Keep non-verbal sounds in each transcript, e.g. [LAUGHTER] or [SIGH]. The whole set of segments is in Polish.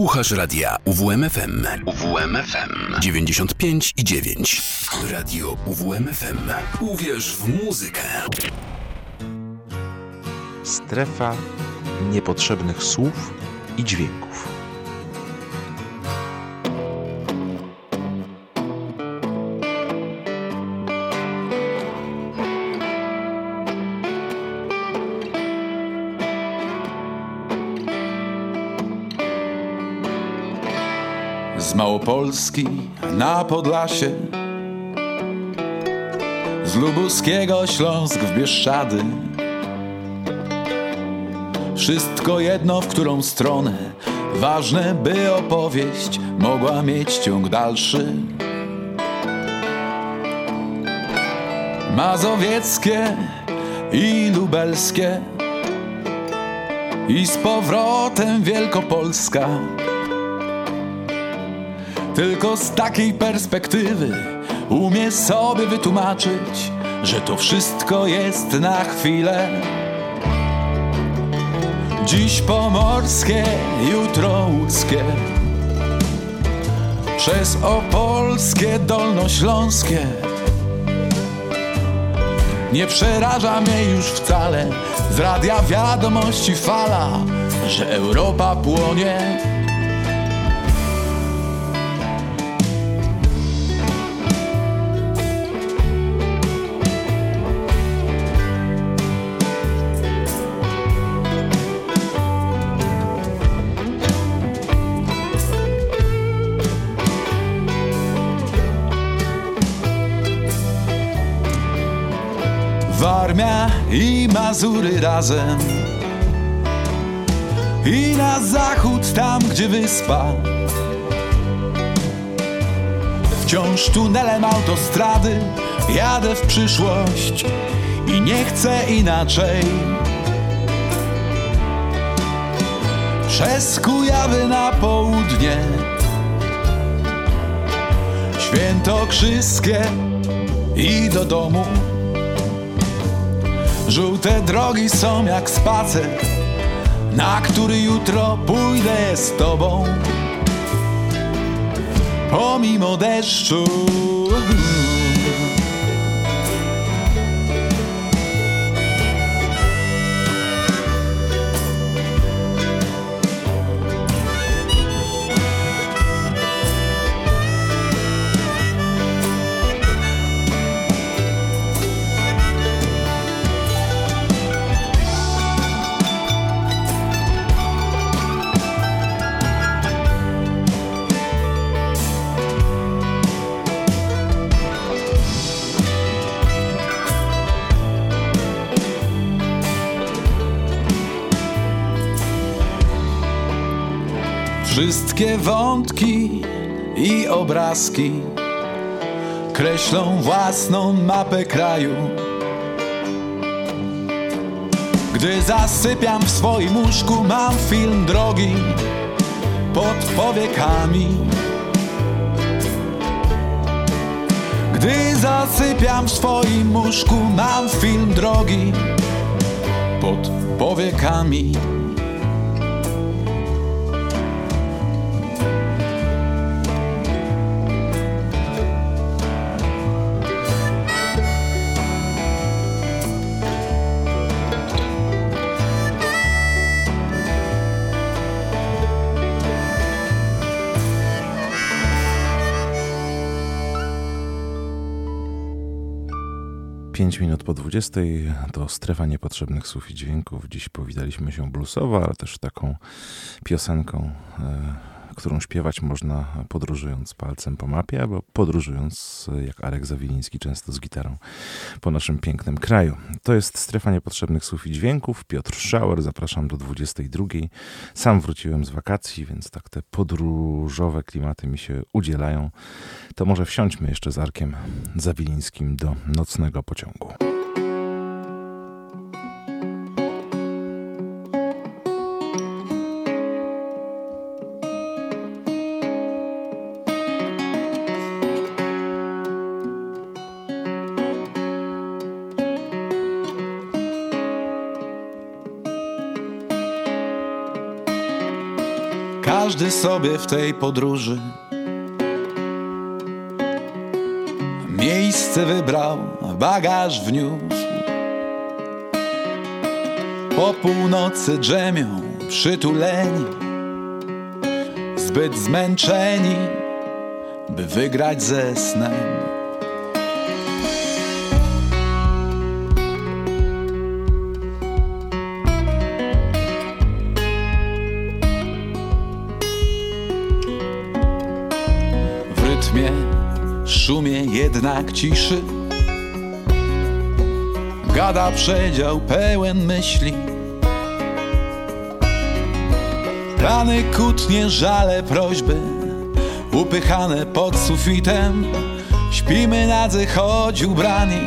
Słuchasz radia UWMFM. UWMFM 95 i 9. Radio UWMFM. Uwierz w muzykę. Strefa niepotrzebnych słów i dźwięków. Z Małopolski na Podlasie. Z Lubuskiego Śląsk w Bieszczady. Wszystko jedno w którą stronę Ważne by opowieść mogła mieć ciąg dalszy. Mazowieckie i lubelskie. I z powrotem Wielkopolska tylko z takiej perspektywy umie sobie wytłumaczyć, że to wszystko jest na chwilę. Dziś pomorskie, jutro łódzkie, przez opolskie, dolnośląskie. Nie przeraża mnie już wcale z radia wiadomości fala, że Europa płonie i Mazury razem. I na zachód tam, gdzie wyspa. Wciąż tunelem autostrady Jadę w przyszłość I nie chcę inaczej. Przez Kujawy na południe Świętokrzyskie i do domu Żółte drogi są jak spacer, na który jutro pójdę z tobą. Pomimo deszczu. Wszystkie wątki i obrazki kreślą własną mapę kraju. Gdy zasypiam w swoim łóżku, mam film drogi pod powiekami. Gdy zasypiam w swoim łóżku, mam film drogi pod powiekami. Pięć minut po 20 to strefa niepotrzebnych słów i dźwięków. Dziś powitaliśmy się bluesowo, ale też taką piosenką, e, którą śpiewać można podróżując palcem po mapie, albo podróżując, jak Arek Zawiliński, często z gitarą po naszym pięknym kraju. To jest strefa niepotrzebnych słów i dźwięków. Piotr Szauer, zapraszam do 22. Sam wróciłem z wakacji, więc tak te podróżowe klimaty mi się udzielają. To może wsiądźmy jeszcze z Arkiem Zawilińskim do nocnego pociągu. Każdy sobie w tej podróży miejsce wybrał, bagaż wniósł. Po północy drzemią przytuleni, zbyt zmęczeni, by wygrać ze snem. Jednak ciszy. Gada przedział pełen myśli. Rany, kłótnie, żale, prośby Upychane pod sufitem. Śpimy nadzy, choć ubrani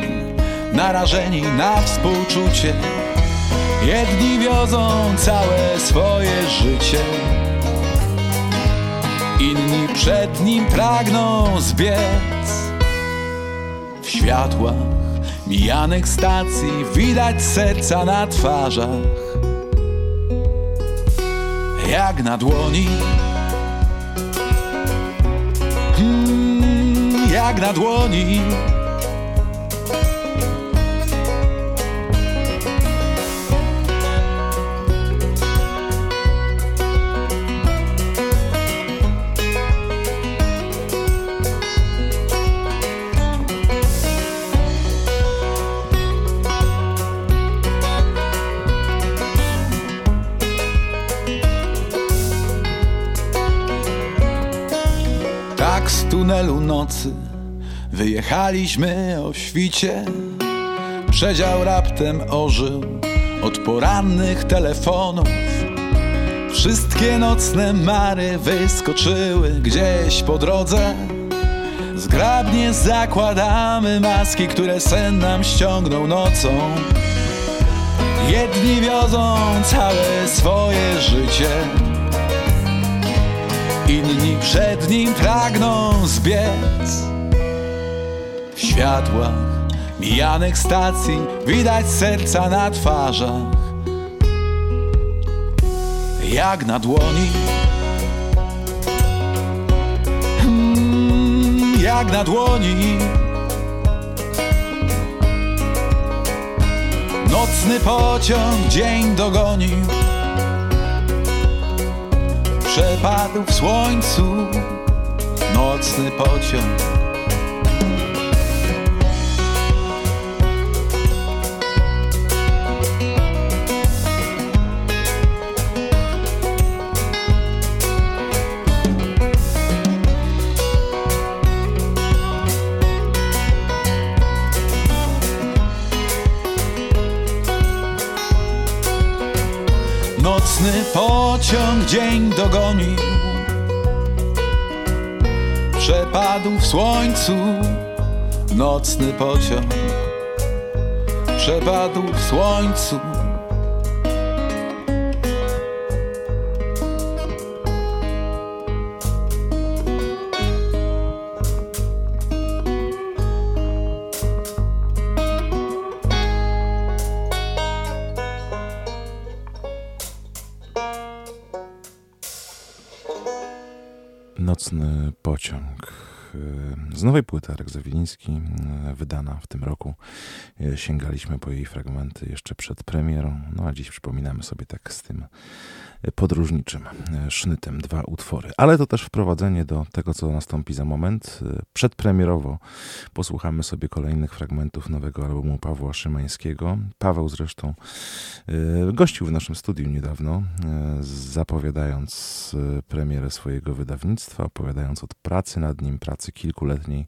Narażeni na współczucie. Jedni wiozą całe swoje życie. Inni przed nim pragną zbiec światłach. Mijanych stacji Widać serca na twarzach. Jak na dłoni. Hmm, Jak na dłoni tunelu nocy wyjechaliśmy o świcie. Przedział raptem ożył od porannych telefonów. Wszystkie nocne mary wyskoczyły gdzieś po drodze. Zgrabnie zakładamy maski, które sen nam ściągnął nocą. Jedni wiozą całe swoje życie. Inni przed nim pragną zbiec. W światłach mijanych stacji Widać serca na twarzach. Jak na dłoni. Mm, Jak na dłoni. Nocny pociąg dzień dogonił przepadł w słońcu nocny pociąg. Pociąg dzień dogonił. Przepadł w słońcu Nocny pociąg. Przepadł w słońcu Z nowej płyty Arek Zawiliński, wydana w tym roku. Sięgaliśmy po jej fragmenty jeszcze przed premierą, no a dziś przypominamy sobie tak z tym podróżniczym sznytem dwa utwory. Ale to też wprowadzenie do tego, co nastąpi za moment. Przedpremierowo posłuchamy sobie kolejnych fragmentów nowego albumu Pawła Szymańskiego. Paweł zresztą gościł w naszym studiu niedawno, zapowiadając premierę swojego wydawnictwa, opowiadając o pracy nad nim, pracy kilkuletniej.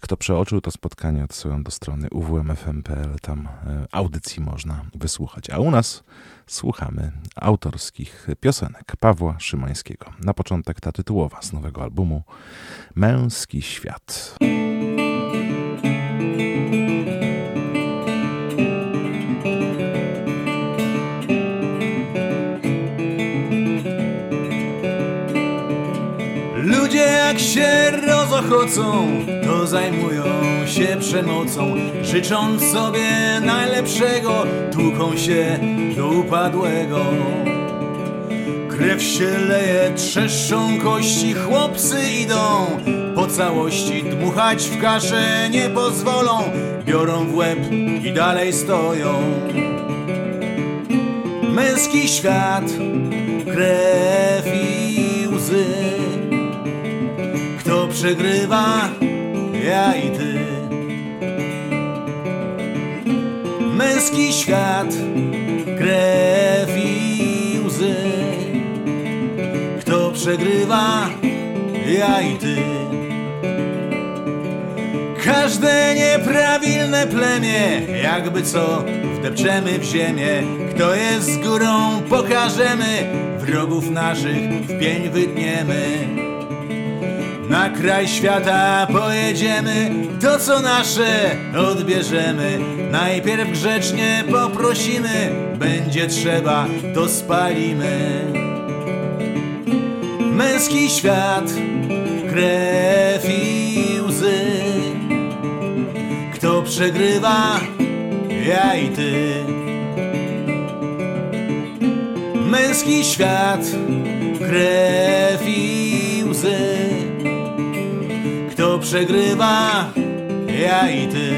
Kto przeoczył to spotkanie, odsyłam do strony uwmfm.pl, tam audycji można wysłuchać. A u nas słuchamy autorskich piosenek Pawła Szymańskiego. Na początek ta tytułowa z nowego albumu Męski Świat. Się rozochocą, to zajmują się przemocą, życząc sobie najlepszego, tłuką się do upadłego. Krew się leje, trzeszczą kości, chłopcy idą po całości. Dmuchać w kaszę nie pozwolą, biorą w łeb i dalej stoją. Męski świat, krew i łzy. Przegrywa? Ja i ty. Męski świat, krew i łzy. Kto przegrywa? Ja i ty. Każde nieprawilne plemię, jakby co, wdepczemy w ziemię. Kto jest z górą, pokażemy, wrogów naszych w pień wytniemy. Na kraj świata pojedziemy, to co nasze odbierzemy. Najpierw grzecznie poprosimy, będzie trzeba, to spalimy. Męski świat, krew i łzy. Kto przegrywa? Ja i ty. Męski świat, krew i łzy. Przegrywa? Ja i ty.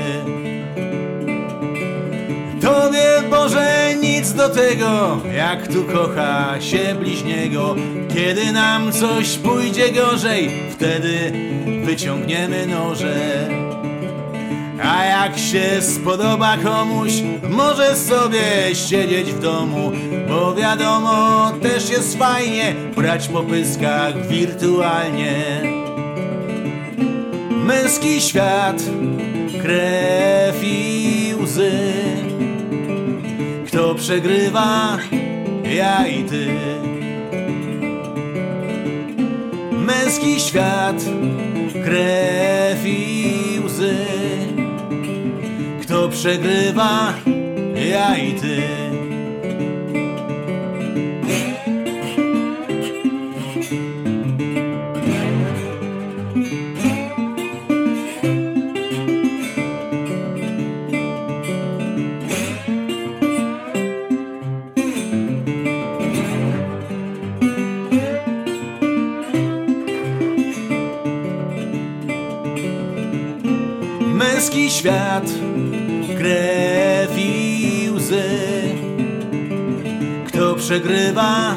Tobie Boże nic do tego, jak tu kocha się bliźniego. Kiedy nam coś pójdzie gorzej, wtedy wyciągniemy noże. A jak się spodoba komuś, może sobie siedzieć w domu, bo wiadomo, też jest fajnie brać po pyskach wirtualnie. Męski świat, krew i łzy. Kto przegrywa? Ja i ty. Męski świat, krew i łzy. Kto przegrywa? Ja i ty. Świat, krew i łzy. Kto przegrywa?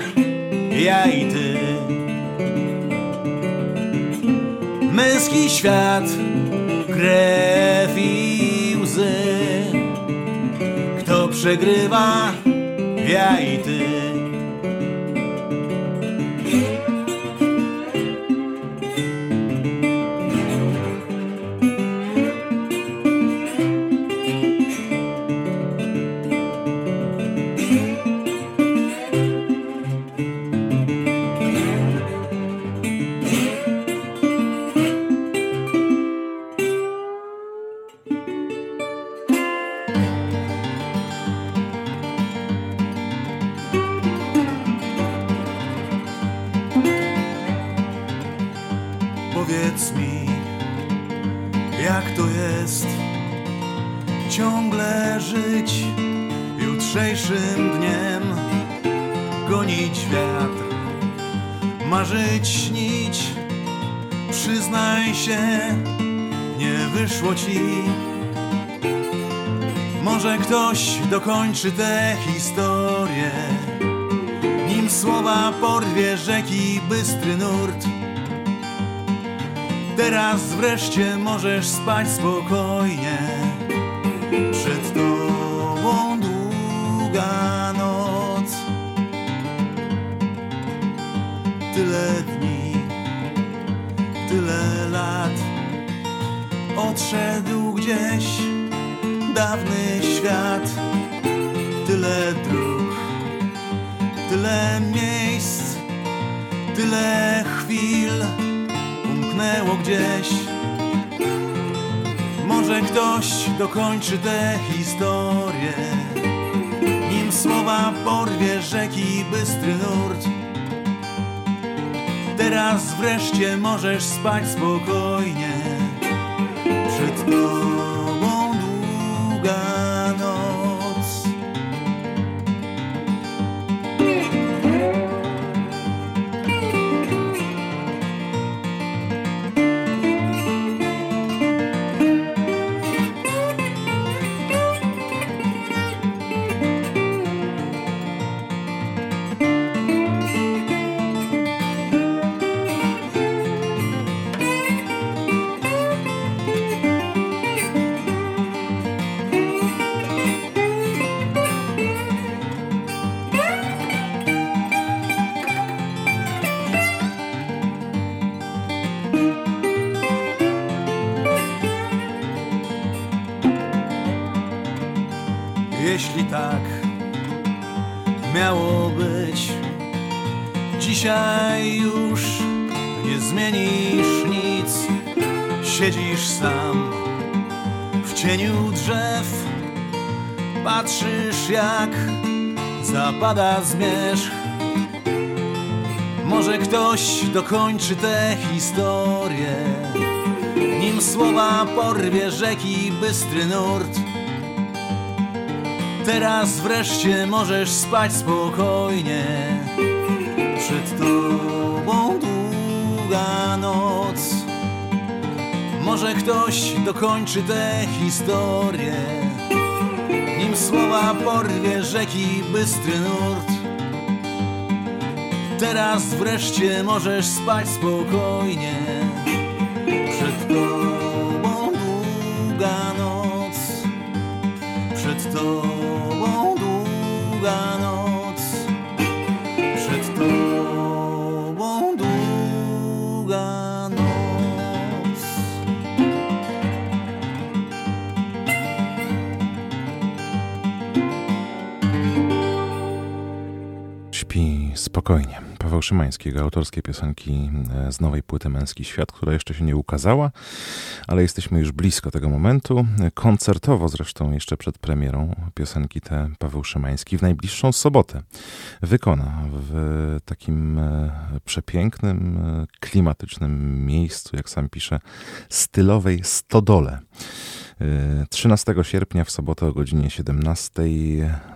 Ja i ty. Męski świat, krew i łzy. Kto przegrywa? Ja i ty. Dokończy tę historię, nim słowa porwie rzeki bystry nurt. Teraz wreszcie możesz spać spokojnie. Ktoś dokończy tę historię, nim słowa porwie rzeki bystry nurt. Teraz wreszcie możesz spać spokojnie. Przed tobą zapada zmierzch. Może ktoś dokończy tę historię, nim słowa porwie rzeki bystry nurt. Teraz wreszcie możesz spać spokojnie. Przed tobą długa noc. Może ktoś dokończy tę historię, nim słowa porwie rzeki bystry nurt. Teraz wreszcie możesz spać spokojnie. Spokojnie. Paweł Szymański, jego autorskie piosenki e, z nowej płyty Męski Świat, która jeszcze się nie ukazała, ale jesteśmy już blisko tego momentu. Koncertowo zresztą jeszcze przed premierą piosenki te Paweł Szymański w najbliższą sobotę wykona w takim e, przepięknym, e, klimatycznym miejscu, jak sam pisze, stylowej stodole. 13 sierpnia w sobotę o godzinie 17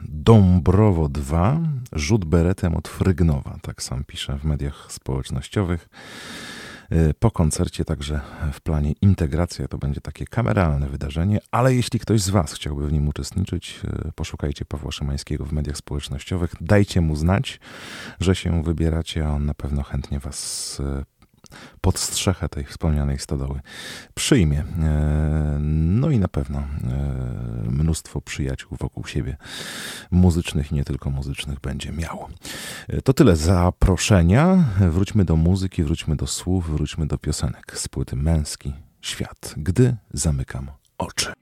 Dąbrowo 2, rzut beretem od Frygnowa, tak sam pisze w mediach społecznościowych. Po koncercie także w planie integracja to będzie takie kameralne wydarzenie, ale jeśli ktoś z Was chciałby w nim uczestniczyć, poszukajcie Pawła Szymańskiego w mediach społecznościowych, dajcie mu znać, że się wybieracie, a on na pewno chętnie Was pod strzechę tej wspomnianej stodoły przyjmie. No i na pewno mnóstwo przyjaciół wokół siebie, muzycznych i nie tylko muzycznych, będzie miało. To tyle zaproszenia. Wróćmy do muzyki, wróćmy do słów, wróćmy do piosenek z płyty Męski Świat, gdy zamykam oczy.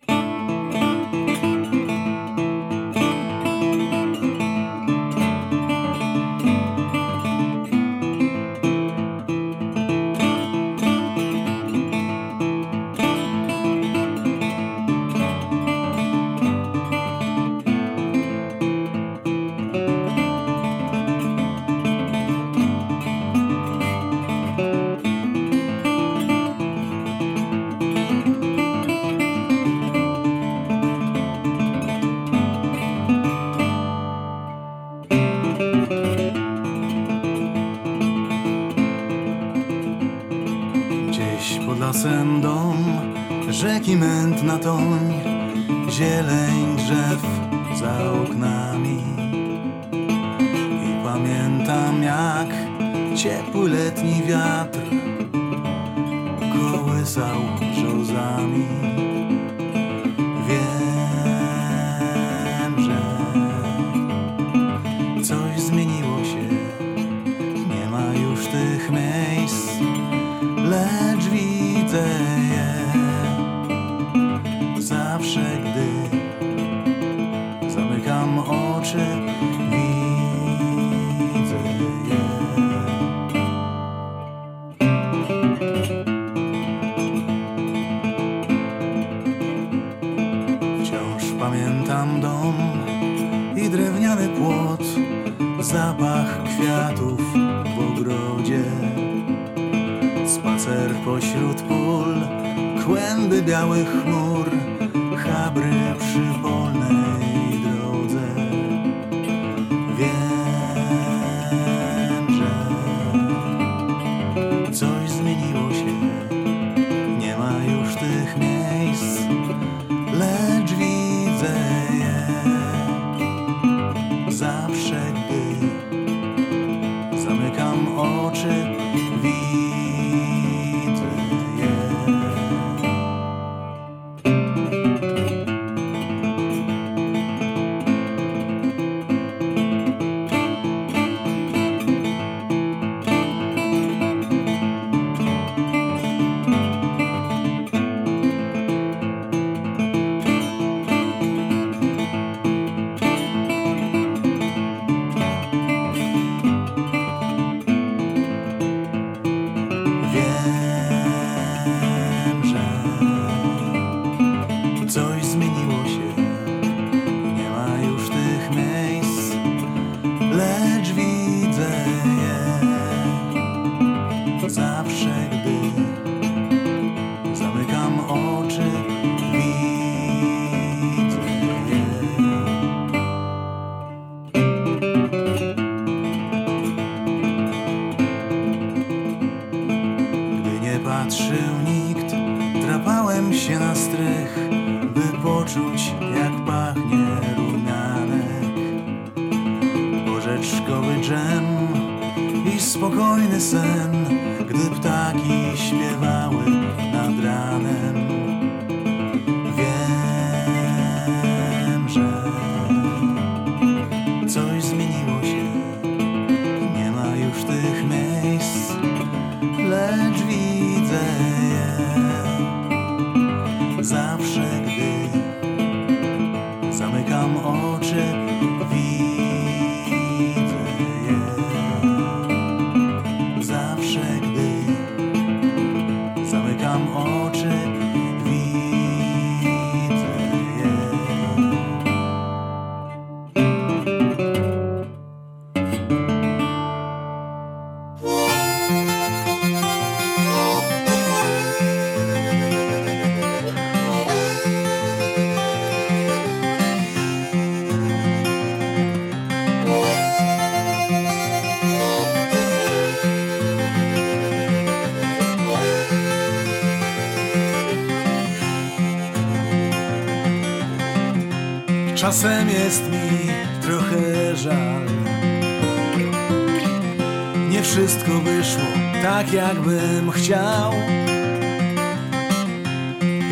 Jakbym chciał.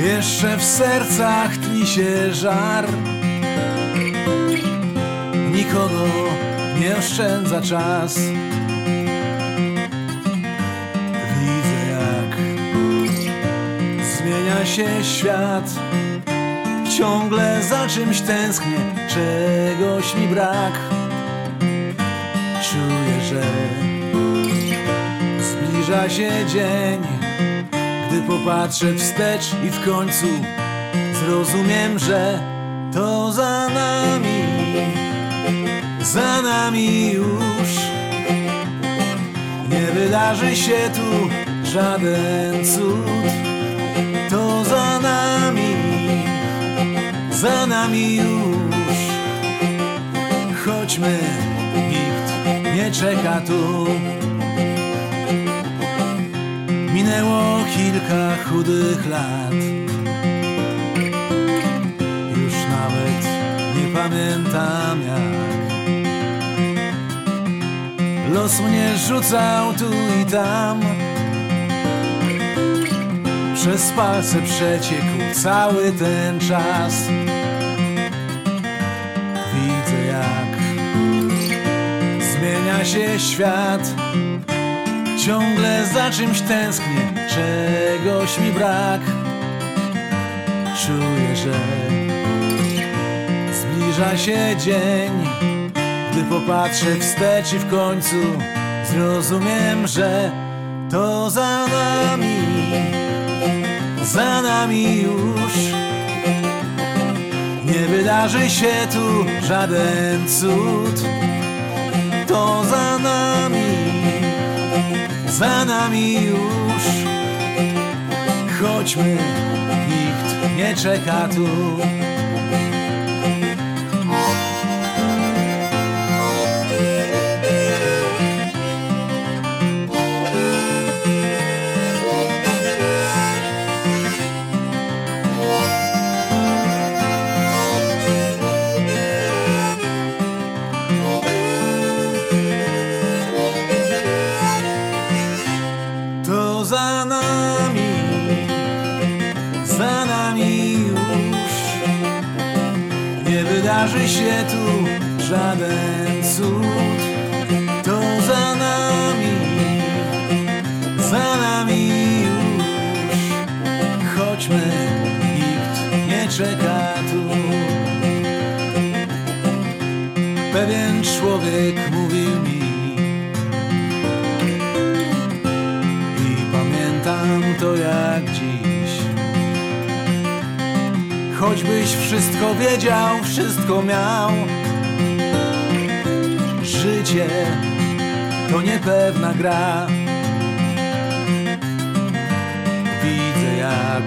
Jeszcze w sercach tli się żar. Nikogo nie oszczędza czas. Widzę, jak zmienia się świat. Ciągle za czymś tęsknię, czegoś mi brak. Czuję, że zbliża się dzień, gdy popatrzę wstecz i w końcu zrozumiem, że to za nami, za nami już. Nie wydarzy się tu żaden cud, to za nami za nami już. Chodźmy, nikt nie czeka tu. Minęło kilka chudych lat. Już nawet nie pamiętam jak. Los mnie rzucał tu i tam. Przez palce przeciekł cały ten czas. Widzę jak zmienia się świat. Ciągle za czymś tęsknię, czegoś mi brak. Czuję, że zbliża się dzień, gdy popatrzę wstecz i w końcu zrozumiem, że to za nami za nami już. Nie wydarzy się tu żaden cud. To za nami, za nami już. Chodźmy, nikt nie czeka tu. Żaden cud. To za nami, za nami już. Chodźmy, nikt nie czeka tu. Pewien człowiek mówił mi. I pamiętam to jak dziś Choćbyś wszystko wiedział, wszystko miał Życie to niepewna gra. Widzę jak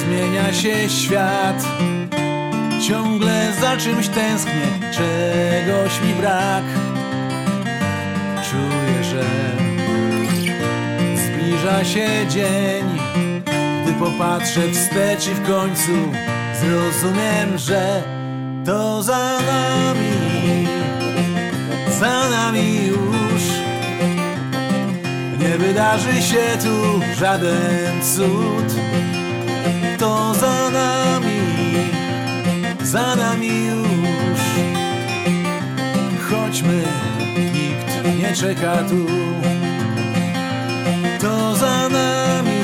zmienia się świat. Ciągle za czymś tęsknię, czegoś mi brak. Czuję, że Zbliża się dzień, gdy popatrzę wstecz i w końcu zrozumiem, że to za nami, za nami już. Nie wydarzy się tu żaden cud, to za nami, za nami już. Chodźmy, nikt nie czeka tu, to za nami,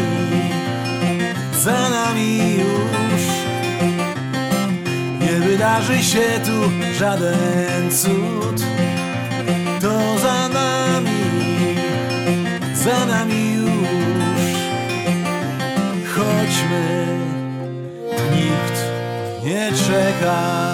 za nami już. Nie wydarzy się tu żaden cud, to za nami, za nami już. Chodźmy, nikt nie czeka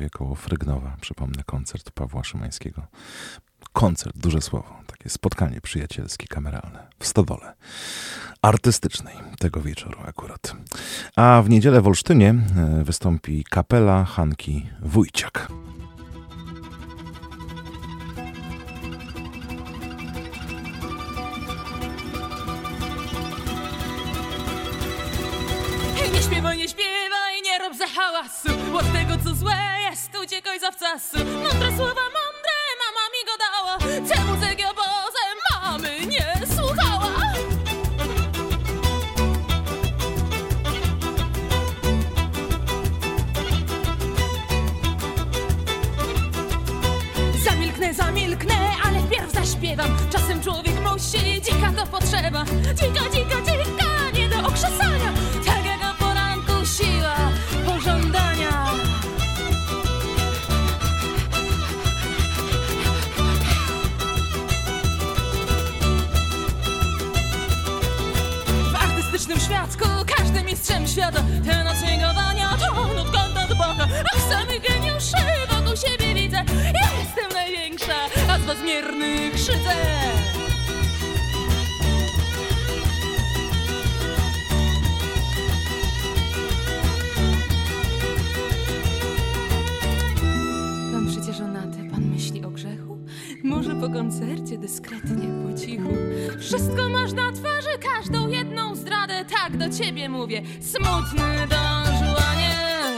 Dąbrowie koło Frygnowa, przypomnę, koncert Pawła Szymańskiego. Koncert, duże słowo, takie spotkanie przyjacielskie, kameralne w stodole artystycznej tego wieczoru akurat. A w niedzielę w Olsztynie e, wystąpi kapela Hanki Wójciak. Nie śpiewaj, nie śpiewaj, nie rób za hałasu Od tego co uciekaj za wcasu Mądre słowa, mądre, mama mi go dała. Te muzyki obozem mamy nie słuchała? Zamilknę, zamilknę, ale wpierw zaśpiewam. Czasem człowiek musi, dzika to potrzeba. Dzika, dzika, dzika, nie do okrzesania Każdym świadku, każdym mistrzem świata. Ten od swingowania, ton od do boka. A samych geniuszy wokół siebie widzę. Ja jestem największa, a z was miernych szydzę po koncercie dyskretnie, po cichu. Wszystko masz na twarzy, każdą jedną zdradę, tak do ciebie mówię. Smutny dążu, a nie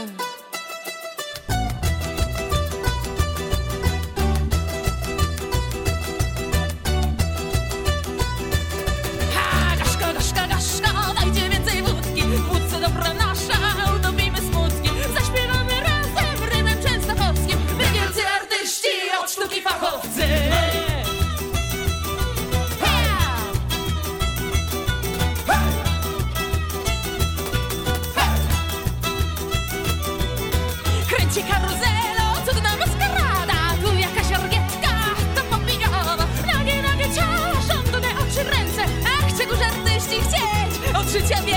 是见面。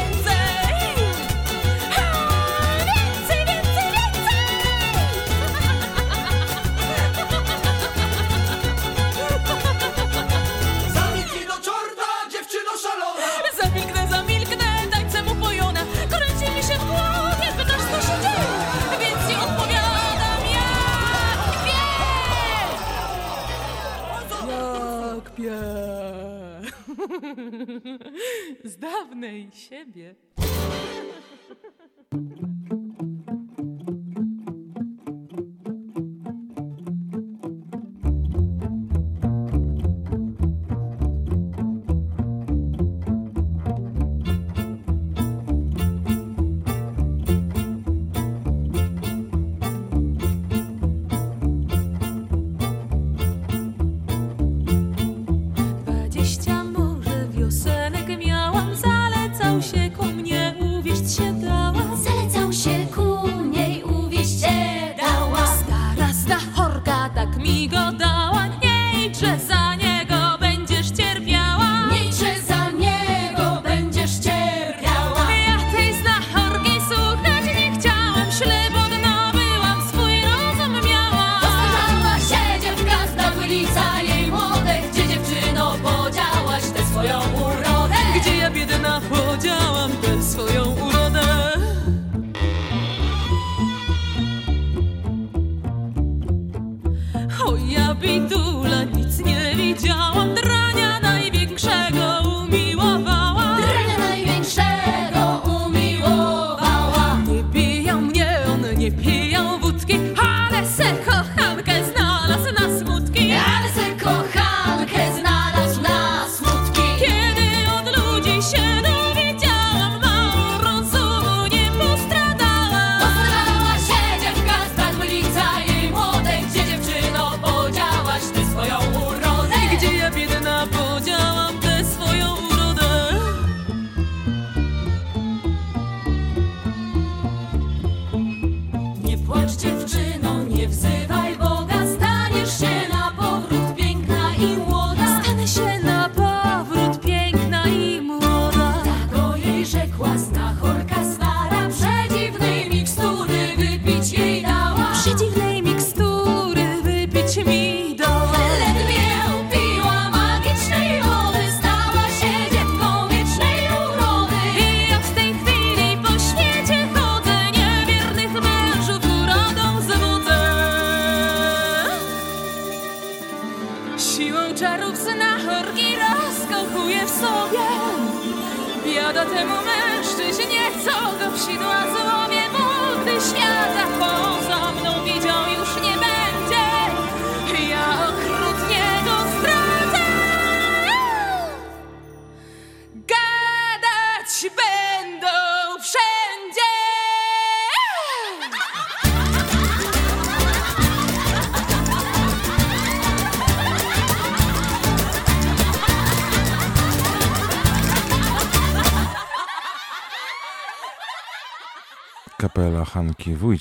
pewnej siebie. [LAUGHS]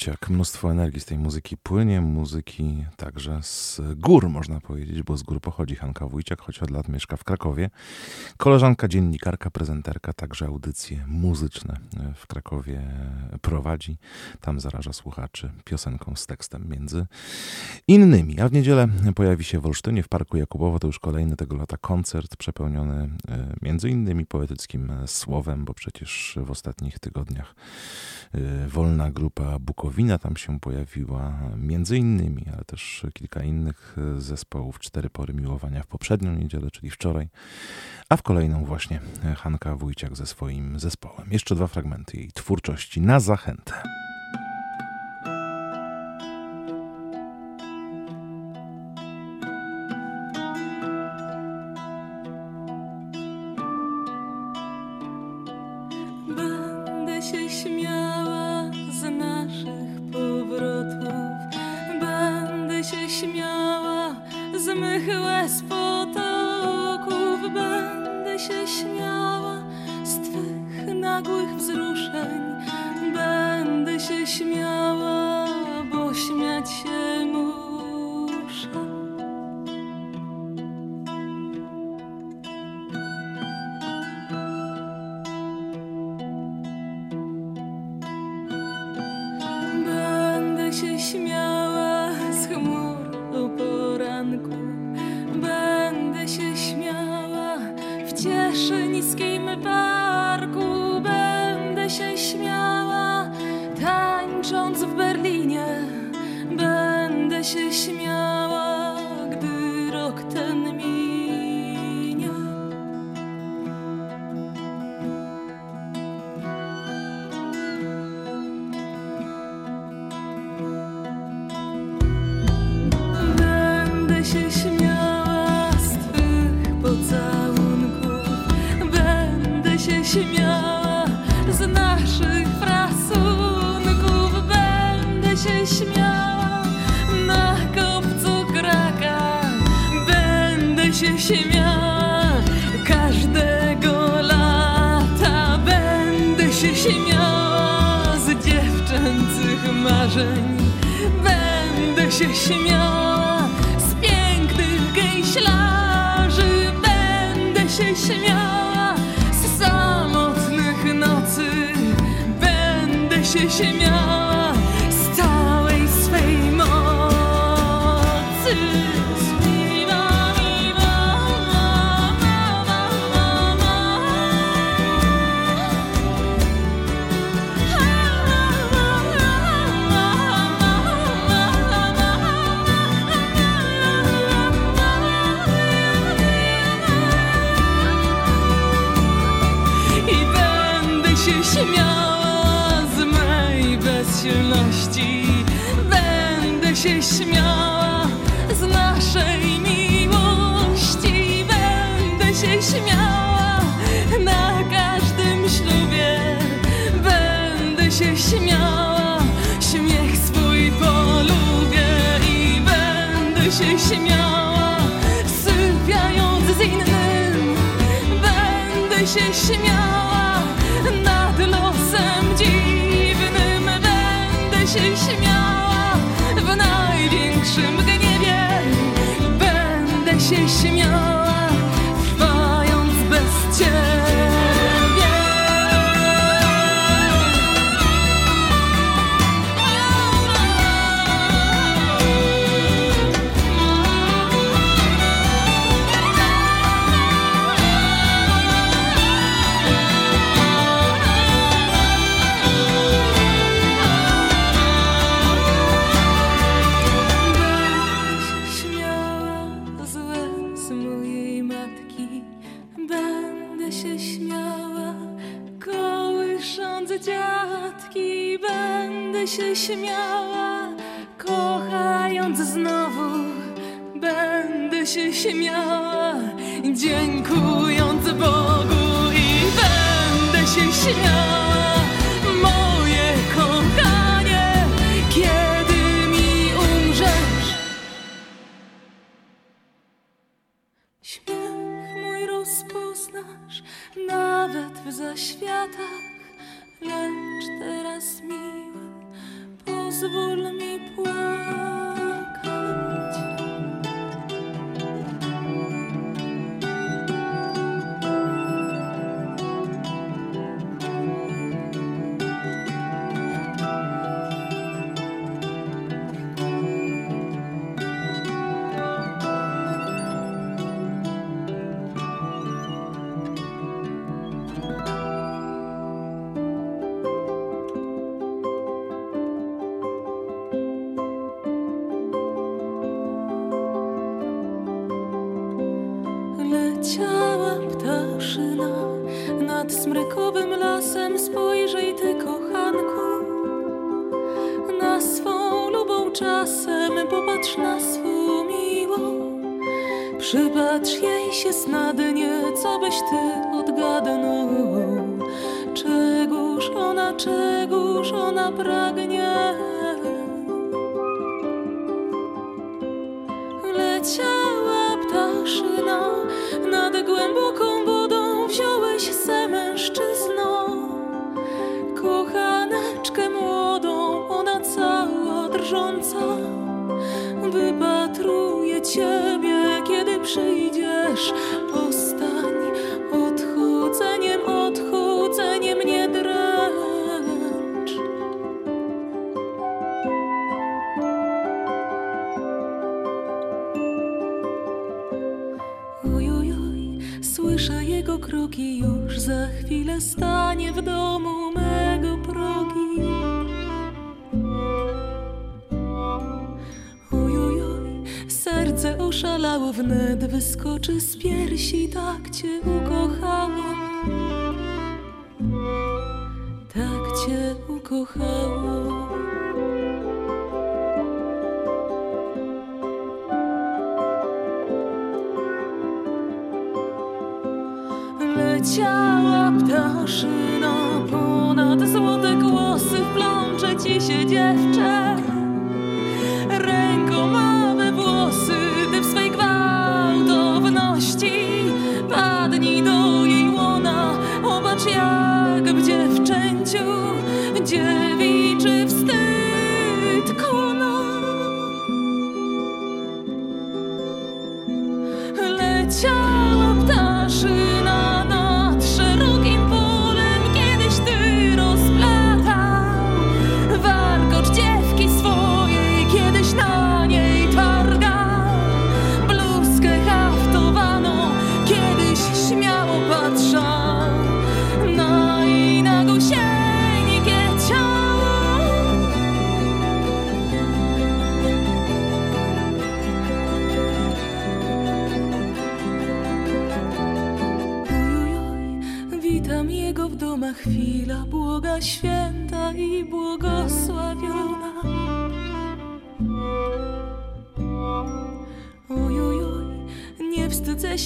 Wójciak. Mnóstwo energii z tej muzyki płynie, muzyki także z gór, można powiedzieć, bo z gór pochodzi Hanka Wójciak, choć od lat mieszka w Krakowie. Koleżanka, dziennikarka, prezenterka, także audycje muzyczne w Krakowie prowadzi. Tam zaraża słuchaczy piosenką z tekstem między innymi. A w niedzielę pojawi się w Olsztynie w Parku Jakubowo, to już kolejny tego lata koncert przepełniony e, między innymi poetyckim słowem, bo przecież w ostatnich tygodniach Y, wolna grupa Bukowina tam się pojawiła, między innymi, ale też kilka innych zespołów. Cztery pory miłowania w poprzednią niedzielę, czyli wczoraj, a w kolejną właśnie Hanka Wójciak ze swoim zespołem. Jeszcze dwa fragmenty jej twórczości na zachętę.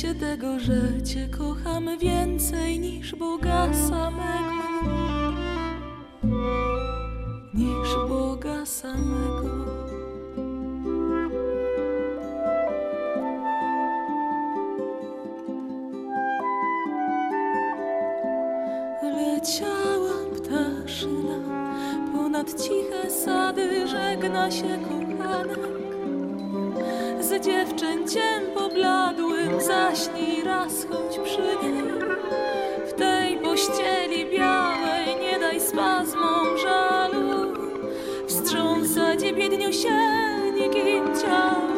się tego, że Cię kocham więcej niż Boga samego. Niż Boga samego. Leciała ptaszyna ponad ciche sady, żegna się kochanek z dziewczęciem poblask. Zaśnij raz, choć przy niej W tej pościeli białej Nie daj spazmom żalu. Wstrząsać i biedniusieńkim ciałem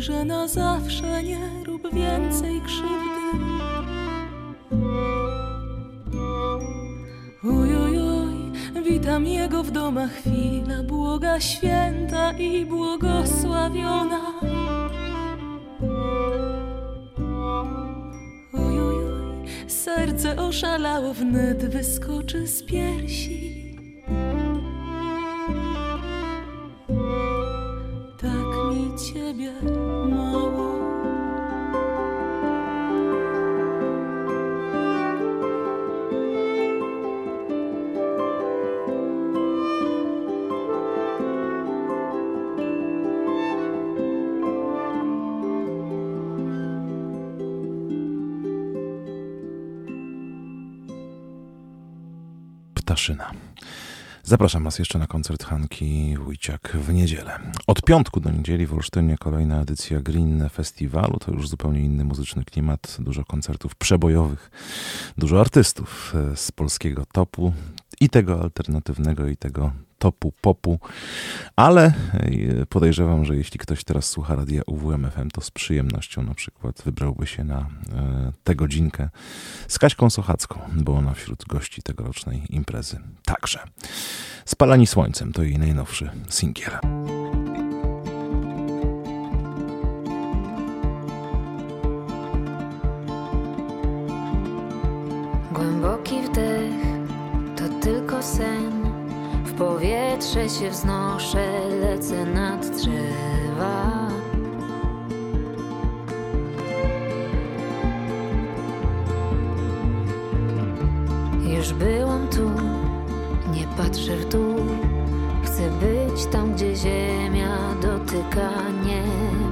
że na zawsze nie rób więcej krzywdy. Ojojoj, witam jego w domach chwila, błoga święta i błogosławiona. Ojojoj, serce oszalało, wnet wyskoczy z piersi. Tak ciebie Zapraszam Was jeszcze na koncert Hanki Wójciak w niedzielę. Od piątku do niedzieli w Olsztynie kolejna edycja Green Festiwalu. To już zupełnie inny muzyczny klimat, dużo koncertów przebojowych, dużo artystów e, z polskiego topu i tego alternatywnego, i tego topu popu, ale e, podejrzewam, że jeśli ktoś teraz słucha radia UWMFM, to z przyjemnością na przykład wybrałby się na e, tę godzinkę z Kaśką Sochacką, bo ona wśród gości tegorocznej imprezy także. Spalani Słońcem to jej najnowszy singiel. Głęboki wdech to tylko sen. Powietrze się wznoszę, lecę nad drzewa. Już byłam tu, nie patrzę w dół. Chcę być tam, gdzie ziemia dotyka nieba.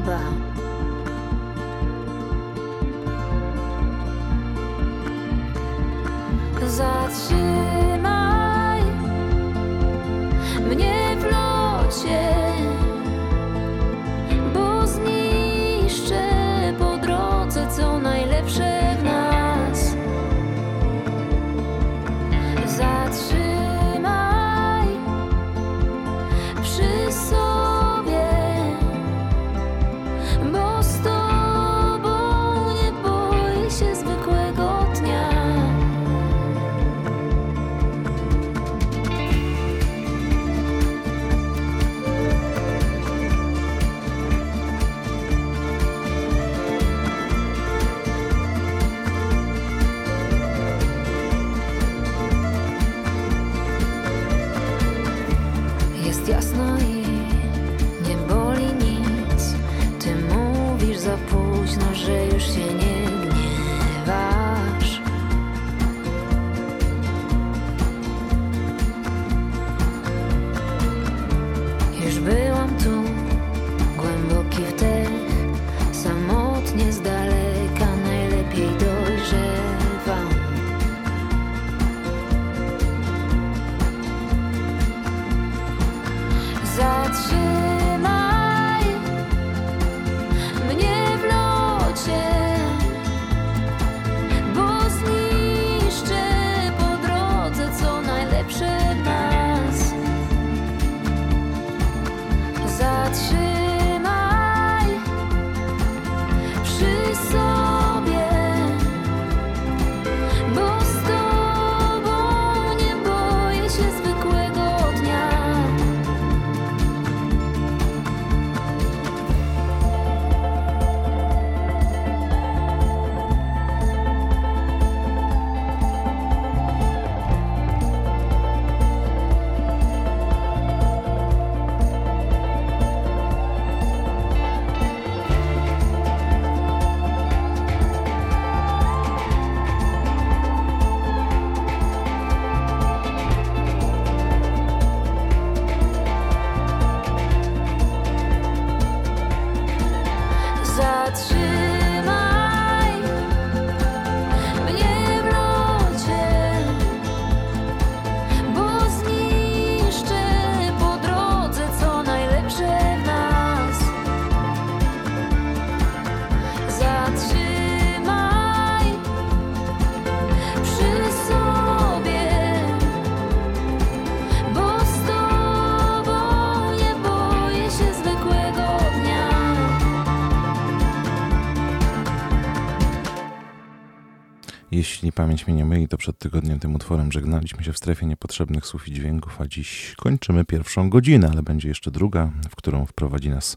Jeśli pamięć mnie nie myli, to przed tygodniem tym utworem żegnaliśmy się w strefie niepotrzebnych słów i dźwięków, a dziś kończymy pierwszą godzinę, ale będzie jeszcze druga, w którą wprowadzi nas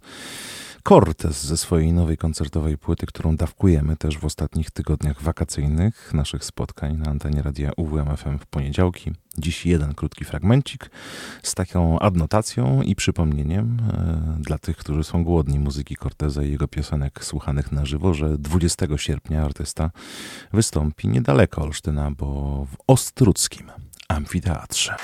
Cortez ze swojej nowej koncertowej płyty, którą dawkujemy też w ostatnich tygodniach wakacyjnych naszych spotkań na antenie radia UWMFM w poniedziałki. Dziś jeden krótki fragmencik z taką adnotacją i przypomnieniem e, dla tych, którzy są głodni muzyki Corteza i jego piosenek słuchanych na żywo, że 20 sierpnia artysta wystąpi niedaleko Olsztyna, bo w Ostruckim Amfiteatrze.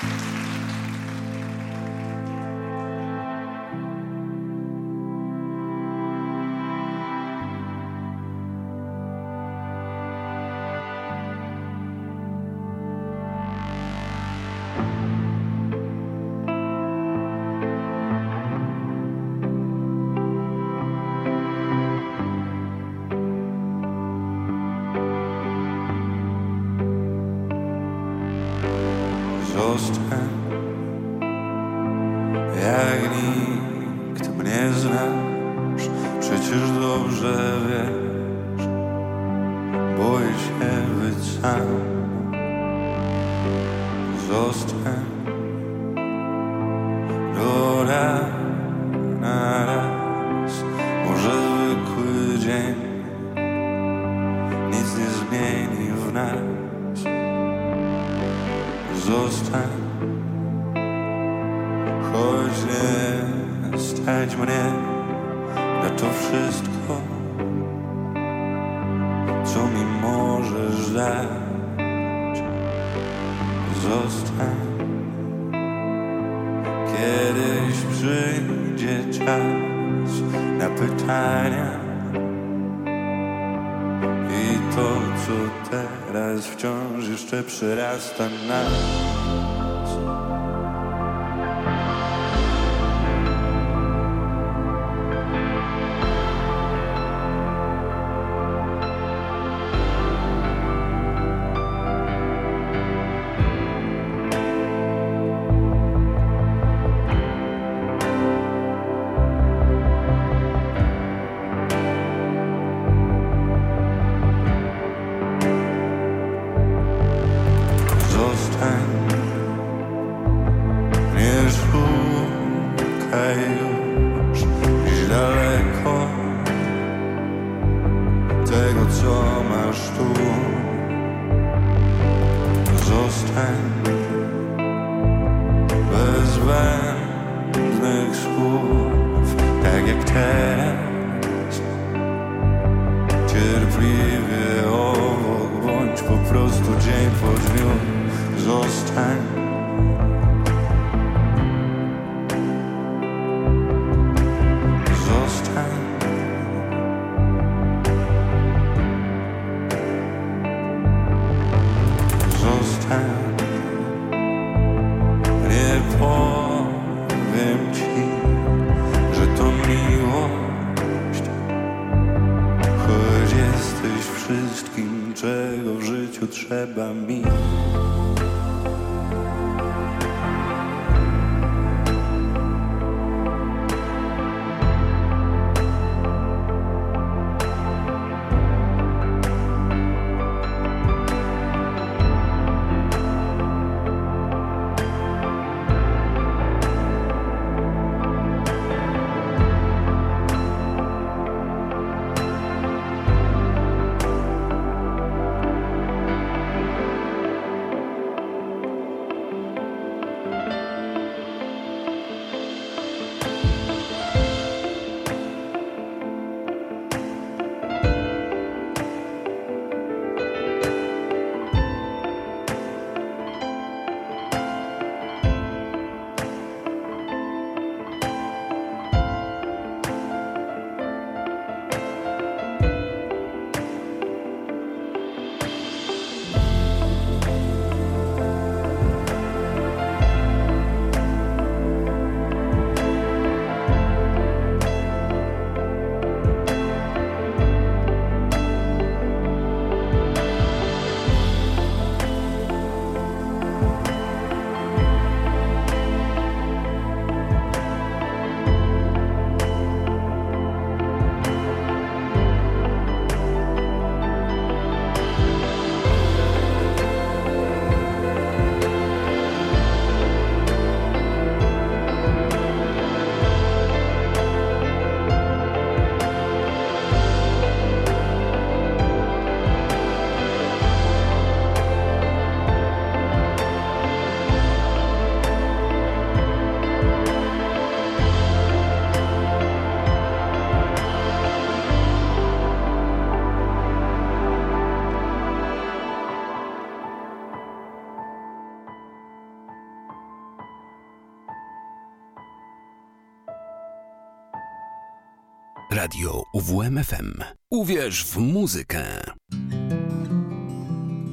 Radio UWMFM. Uwierz w muzykę.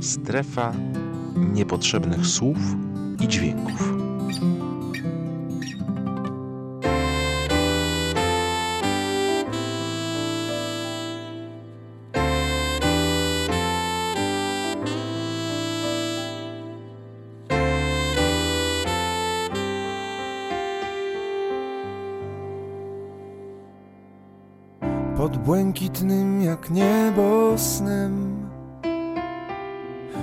Strefa niepotrzebnych słów i dźwięków. Błękitnym jak niebo snem.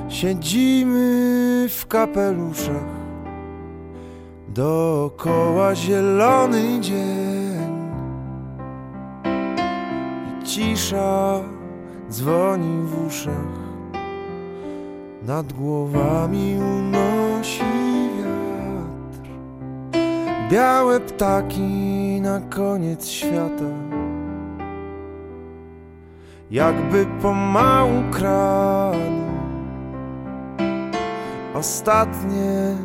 Siedzimy w kapeluszach, dookoła zielony dzień i cisza dzwoni w uszach. Nad głowami unosi wiatr, białe ptaki na koniec świata jakby pomału kradł. Ostatnie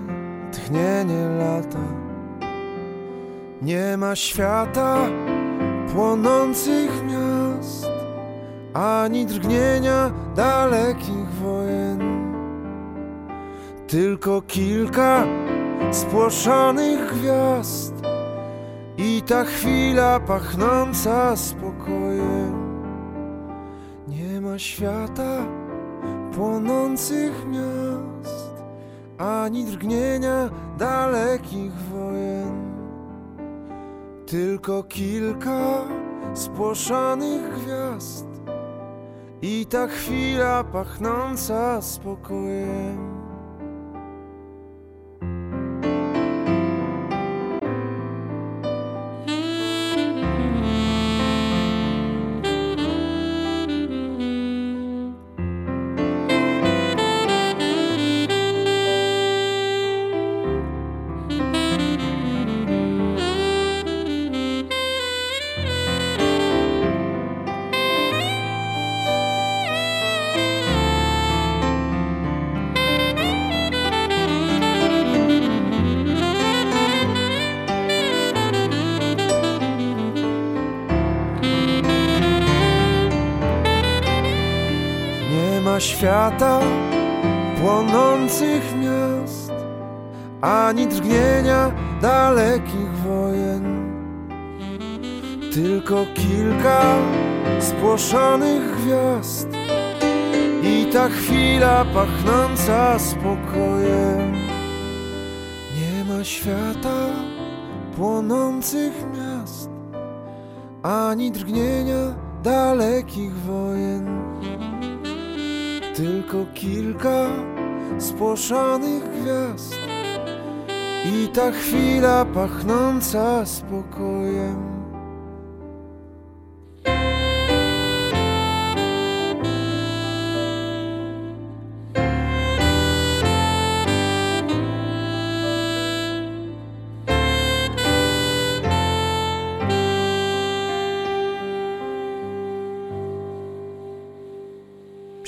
tchnienie lata. Nie ma świata płonących miast, ani drgnienia dalekich wojen, tylko kilka spłoszonych gwiazd i ta chwila pachnąca spokojem świata płonących miast, ani drgnienia dalekich wojen. Tylko kilka spłoszonych gwiazd i ta chwila pachnąca spokojem. Świata płonących miast, ani drgnienia dalekich wojen. Tylko kilka spłoszonych gwiazd i ta chwila pachnąca spokojem. Nie ma świata płonących miast, ani drgnienia dalekich wojen tylko kilka spłoszonych gwiazd i ta chwila pachnąca spokojem.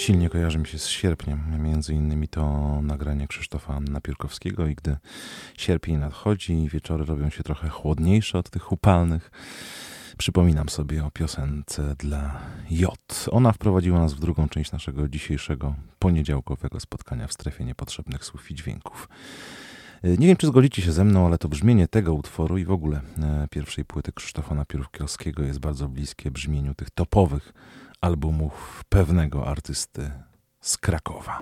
Silnie kojarzy mi się z sierpniem, między innymi to nagranie Krzysztofa Napiórkowskiego i gdy sierpień nadchodzi i wieczory robią się trochę chłodniejsze od tych upalnych, przypominam sobie o piosence dla J. Ona wprowadziła nas w drugą część naszego dzisiejszego poniedziałkowego spotkania w strefie niepotrzebnych słów i dźwięków. Nie wiem, czy zgodzicie się ze mną, ale to brzmienie tego utworu i w ogóle e, pierwszej płyty Krzysztofa Napiórkowskiego jest bardzo bliskie brzmieniu tych topowych albumów pewnego artysty z Krakowa.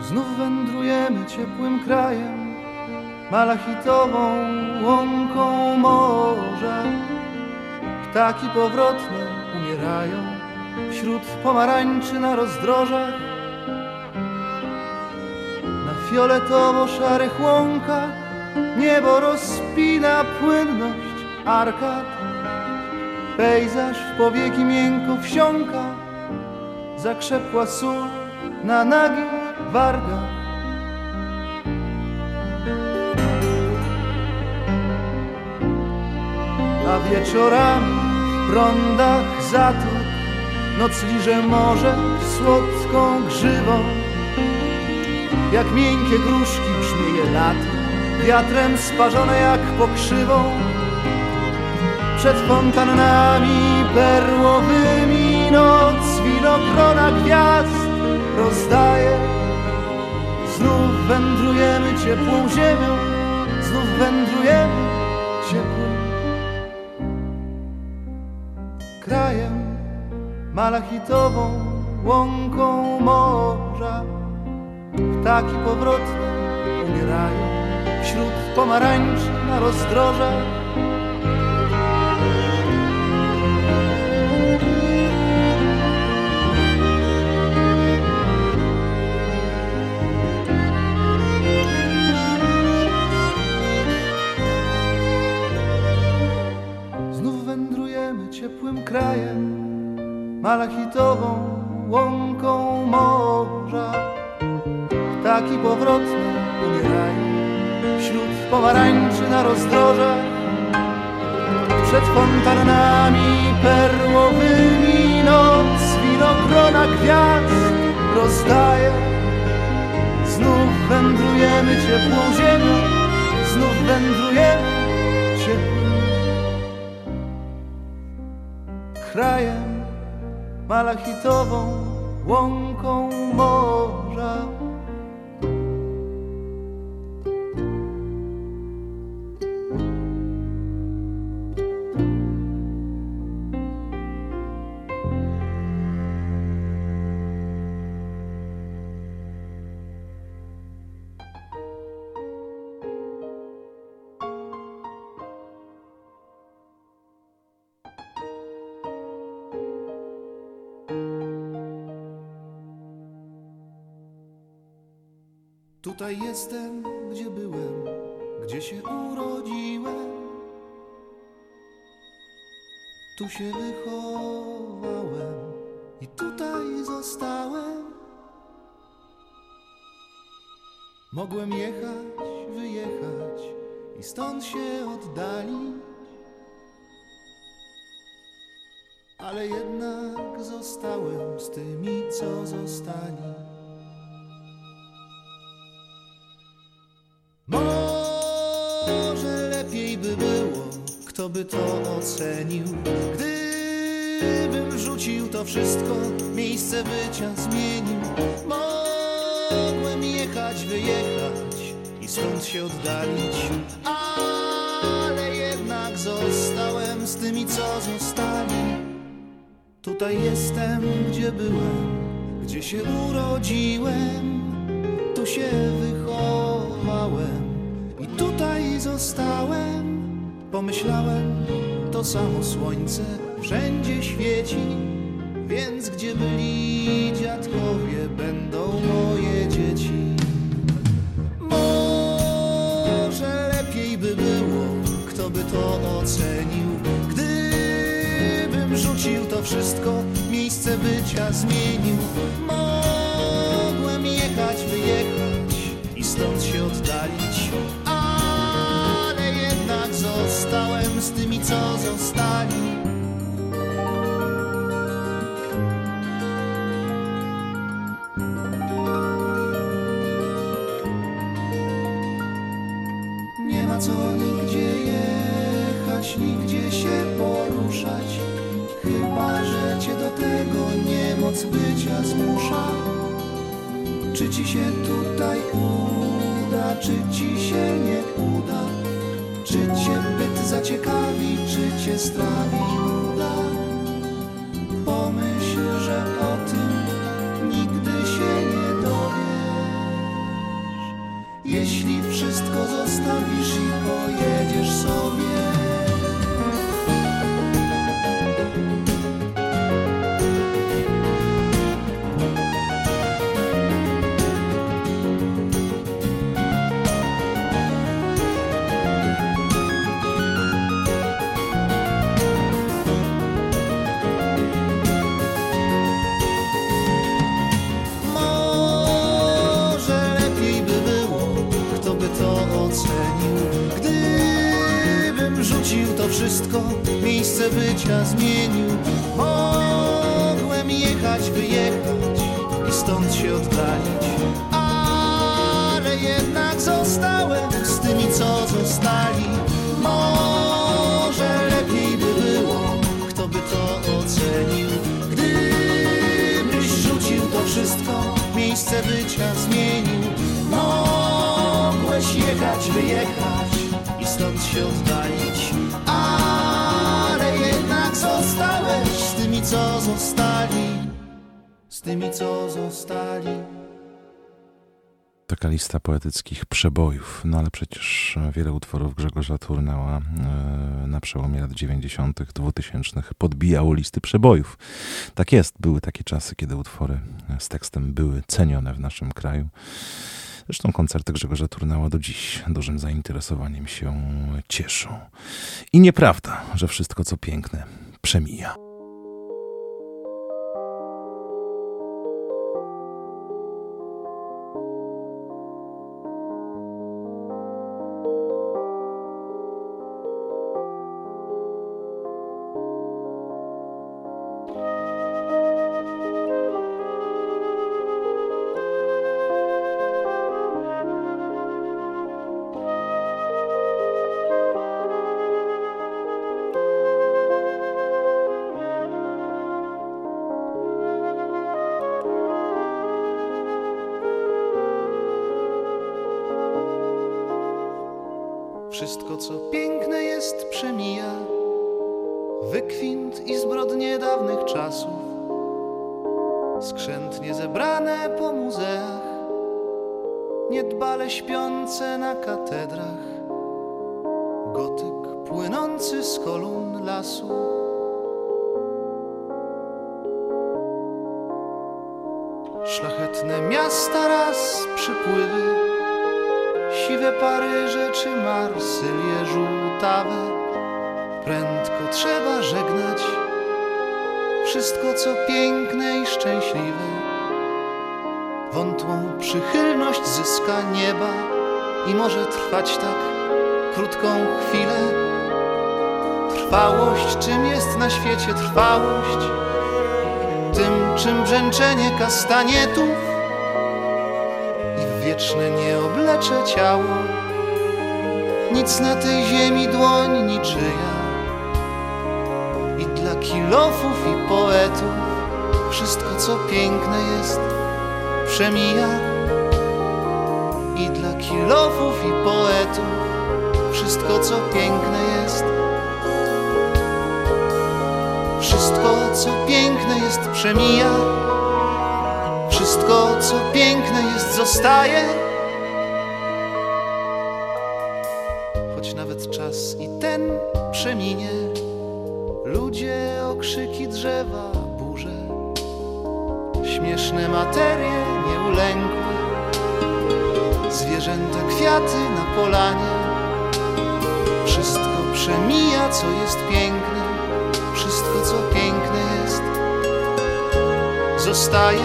Znów wędrujemy ciepłym krajem, malachitową łąką morza. Ptaki powrotne wśród pomarańczy na rozdrożach. Na fioletowo-szarych łąkach niebo rozpina płynność arkad. Pejzaż w powieki miękko wsiąka, zakrzepła sól na nagich wargach. A wieczorami rondach zatok, noc liże morze słodką grzywą. Jak miękkie gruszki brzmieje lato, wiatrem sparzone jak pokrzywą. Przed fontannami perłowymi noc winogrona gwiazd rozdaje. Znów wędrujemy ciepłą ziemią, znów wędrujemy ciepłym krajem, malachitową łąką morza. Ptaki powrotne umierają wśród pomarańczy na rozdrożach. Pomarańczy na rozdrożach. Przed fontannami perłowymi noc winogrona gwiazd rozdaje. Znów wędrujemy ciepłą ziemią, znów wędrujemy ciepłym krajem, malachitową łąką Tutaj jestem, gdzie byłem, gdzie się urodziłem. Tu się wychowałem i tutaj zostałem. Mogłem jechać, wyjechać i stąd się oddalić. Ale jednak zostałem z tymi, co zostali. Może lepiej by było, kto by to ocenił, gdybym rzucił to wszystko, miejsce bycia zmienił. Mogłem jechać, wyjechać i stąd się oddalić, ale jednak zostałem z tymi, co zostali. Tutaj jestem, gdzie byłem, gdzie się urodziłem, tu się wychowałem i tutaj zostałem. Pomyślałem, to samo słońce wszędzie świeci, więc gdzie byli dziadkowie, będą moje dzieci. Może lepiej by było, kto by to ocenił, gdybym rzucił to wszystko, miejsce bycia zmienił. Mogłem jechać, wyjechać stąd się oddalić, ale jednak zostałem z tymi, co zostali. Nie ma co nigdzie jechać, nigdzie się poruszać, chyba że cię do tego niemoc bycia zmusza. Czy ci się tutaj uda, czy ci się nie uda? Czy cię byt zaciekawi, czy cię strawi nuda? Pomyśl, że o tym nigdy się nie dowiesz. Jeśli wszystko zostawisz i pojedziesz sobie. Miejsce bycia zmienił. Mogłem jechać, wyjechać i stąd się oddalić, ale jednak zostałem z tymi, co zostali. Może lepiej by było, kto by to ocenił, gdybyś rzucił to wszystko, miejsce bycia zmienił. Mogłeś jechać, wyjechać i stąd się oddalić, co zostali, z tymi, co zostali. Taka lista poetyckich przebojów, no ale przecież wiele utworów Grzegorza Turnała e, na przełomie lat 90., 2000 podbijało listy przebojów. Tak jest, były takie czasy, kiedy utwory z tekstem były cenione w naszym kraju. Zresztą koncerty Grzegorza Turnała do dziś dużym zainteresowaniem się cieszą. I nieprawda, że wszystko co piękne przemija. Na tej ziemi dłoń niczyja. I dla kilofów i poetów wszystko co piękne jest przemija. I dla kilofów i poetów wszystko co piękne jest. Wszystko co piękne jest przemija. Wszystko, co piękne jest, zostaje. Kwiaty na polanie. Wszystko przemija, co jest piękne, wszystko, co piękne jest, zostaje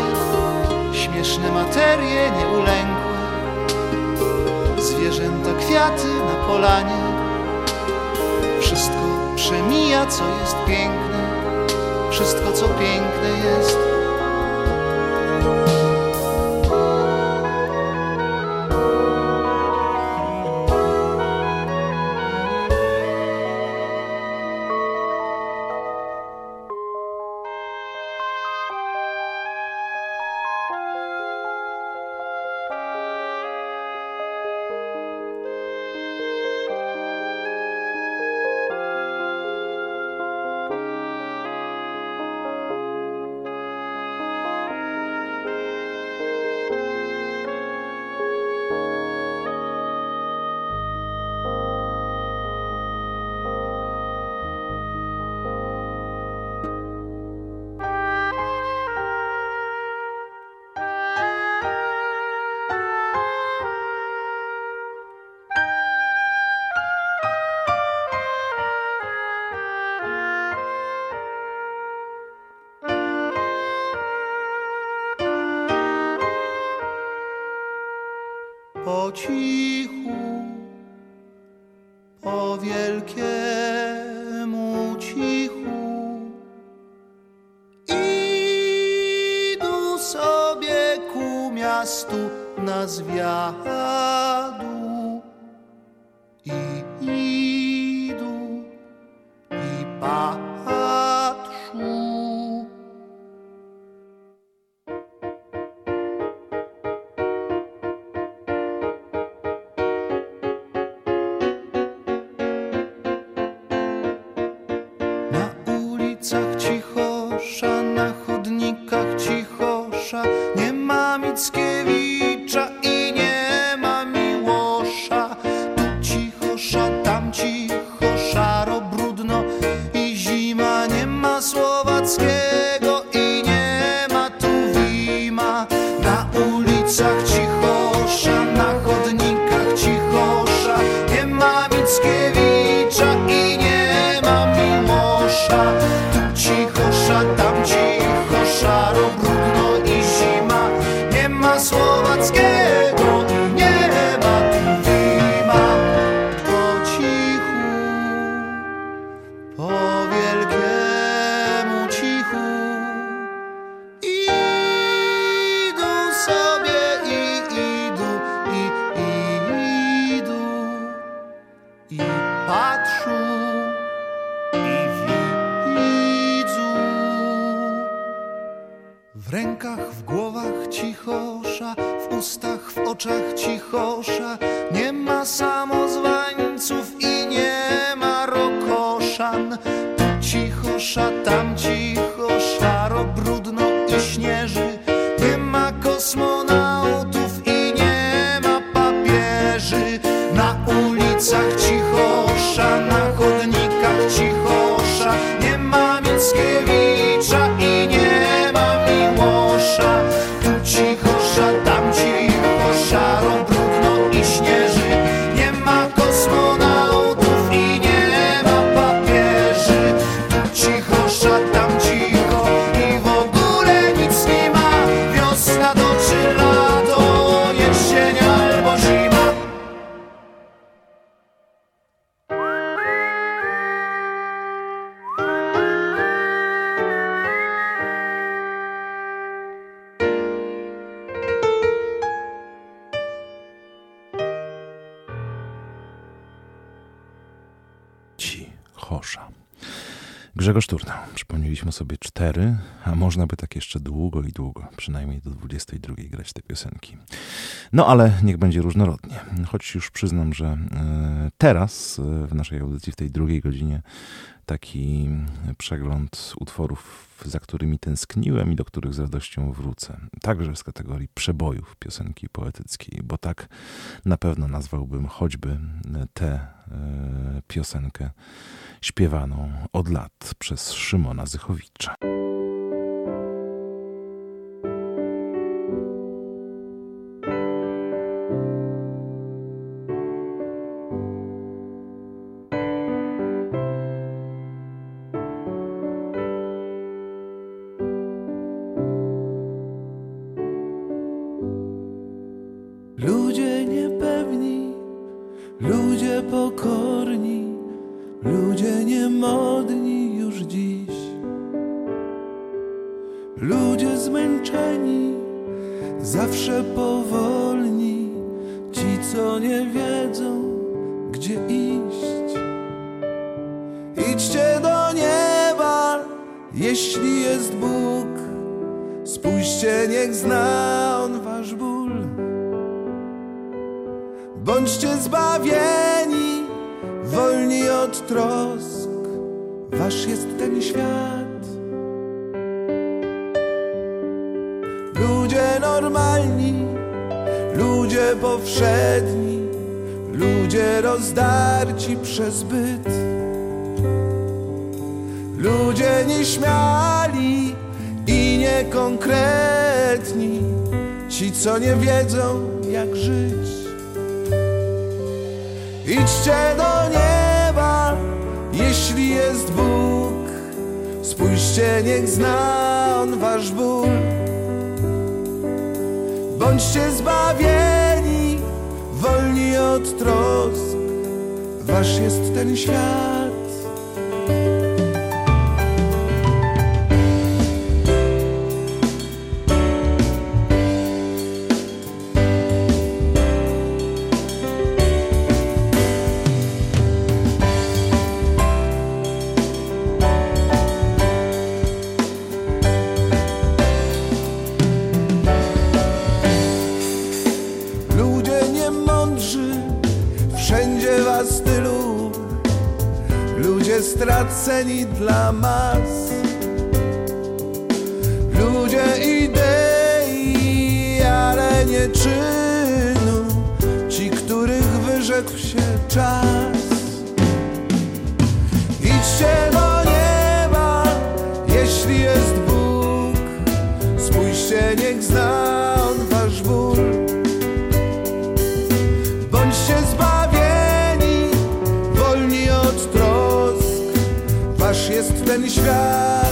śmieszne materie nieulękłe, zwierzęta, kwiaty na polanie. Wszystko przemija, co jest piękne, wszystko, co piękne jest. Grzegorz Turna. Przypomnieliśmy sobie cztery, a można by tak jeszcze długo i długo, przynajmniej do 22 grać te piosenki. No ale niech będzie różnorodnie. Choć już przyznam, że e, teraz e, w naszej audycji, w tej drugiej godzinie, taki e, przegląd utworów, za którymi tęskniłem i do których z radością wrócę. Także z kategorii przebojów piosenki poetyckiej, bo tak na pewno nazwałbym choćby te E, piosenkę śpiewaną od lat przez Szymona Zychowicza. Świat.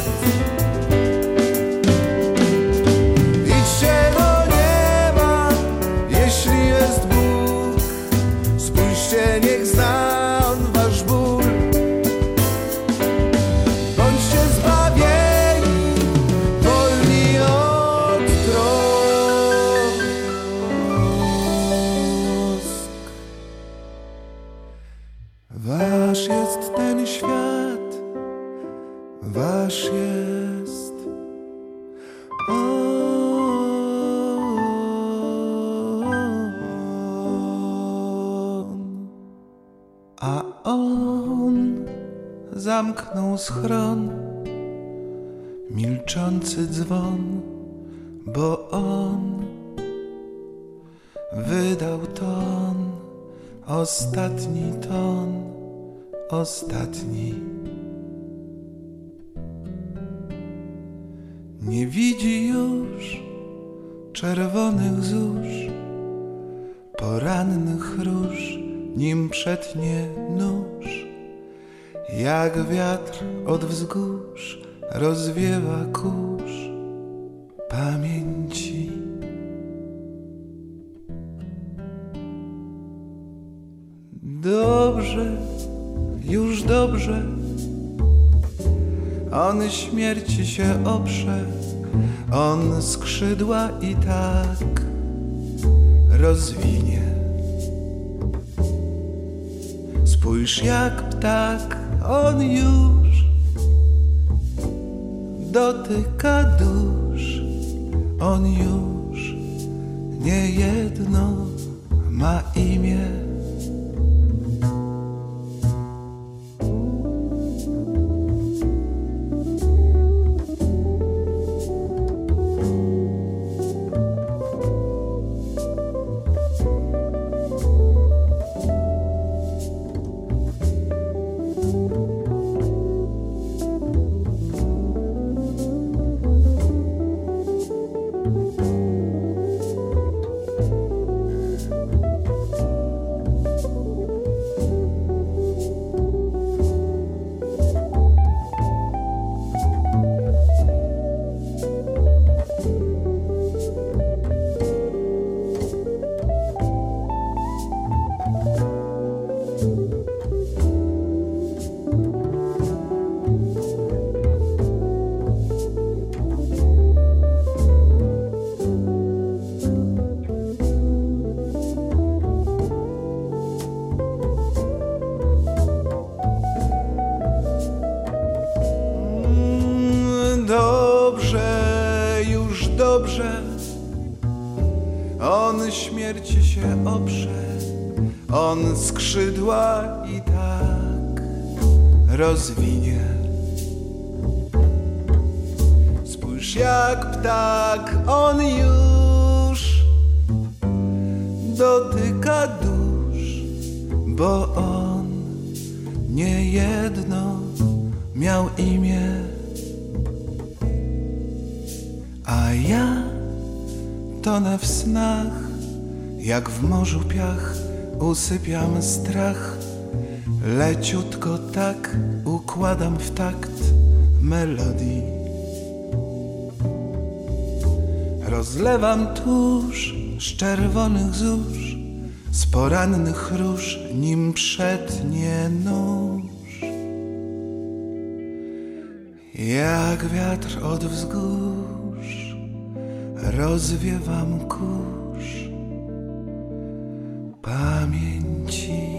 Schron, milczący dzwon, bo on wydał ton, ostatni ton, ostatni. Nie widzi już czerwonych zórz, porannych róż, nim przetnie nóż. Jak wiatr od wzgórz rozwiewa kurz pamięci. Dobrze, już dobrze, on śmierci się oprze, on skrzydła i tak rozwinie. Spójrz jak ptak, on już dotyka dusz, on już nie jedno ma imię. Usypiam strach. Leciutko tak układam w takt melodii. Rozlewam tusz z czerwonych zórz, z porannych róż, nim przetnie nóż. Jak wiatr od wzgórz rozwiewam kurz pamięci. Schron.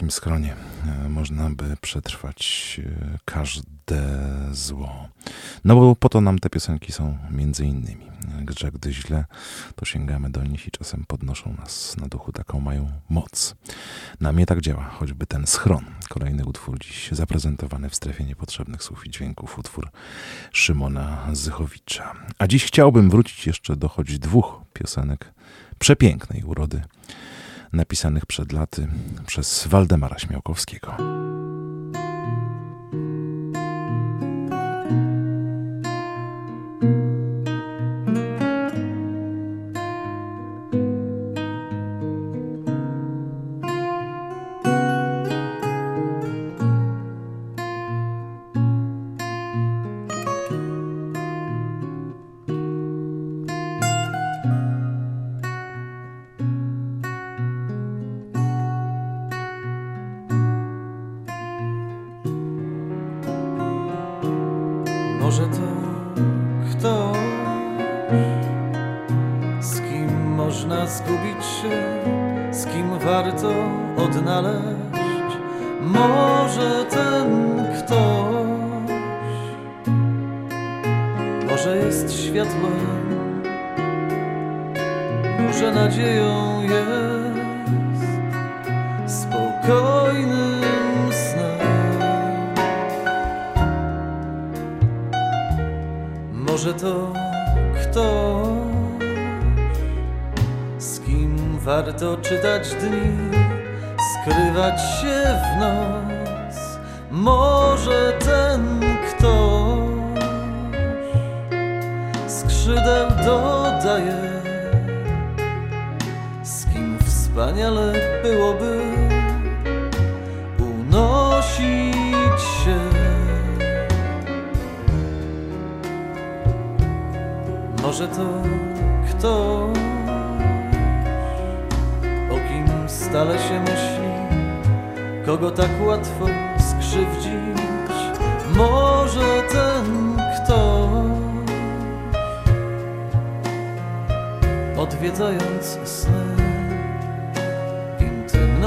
Takim schronie e, można by przetrwać e, każde zło. No bo po to nam te piosenki są między innymi. Że gdy źle, to sięgamy do nich i czasem podnoszą nas na duchu, taką mają moc. Na mnie tak działa, choćby ten schron. Kolejny utwór dziś zaprezentowany w strefie niepotrzebnych słów i dźwięków, utwór Szymona Zychowicza. A dziś chciałbym wrócić jeszcze do choć dwóch piosenek przepięknej urody napisanych przed laty przez Waldemara Śmiałkowskiego. wspaniale byłoby unosić się. Może to ktoś, o kim stale się myśli, kogo tak łatwo skrzywdzić. Może ten ktoś, odwiedzając sny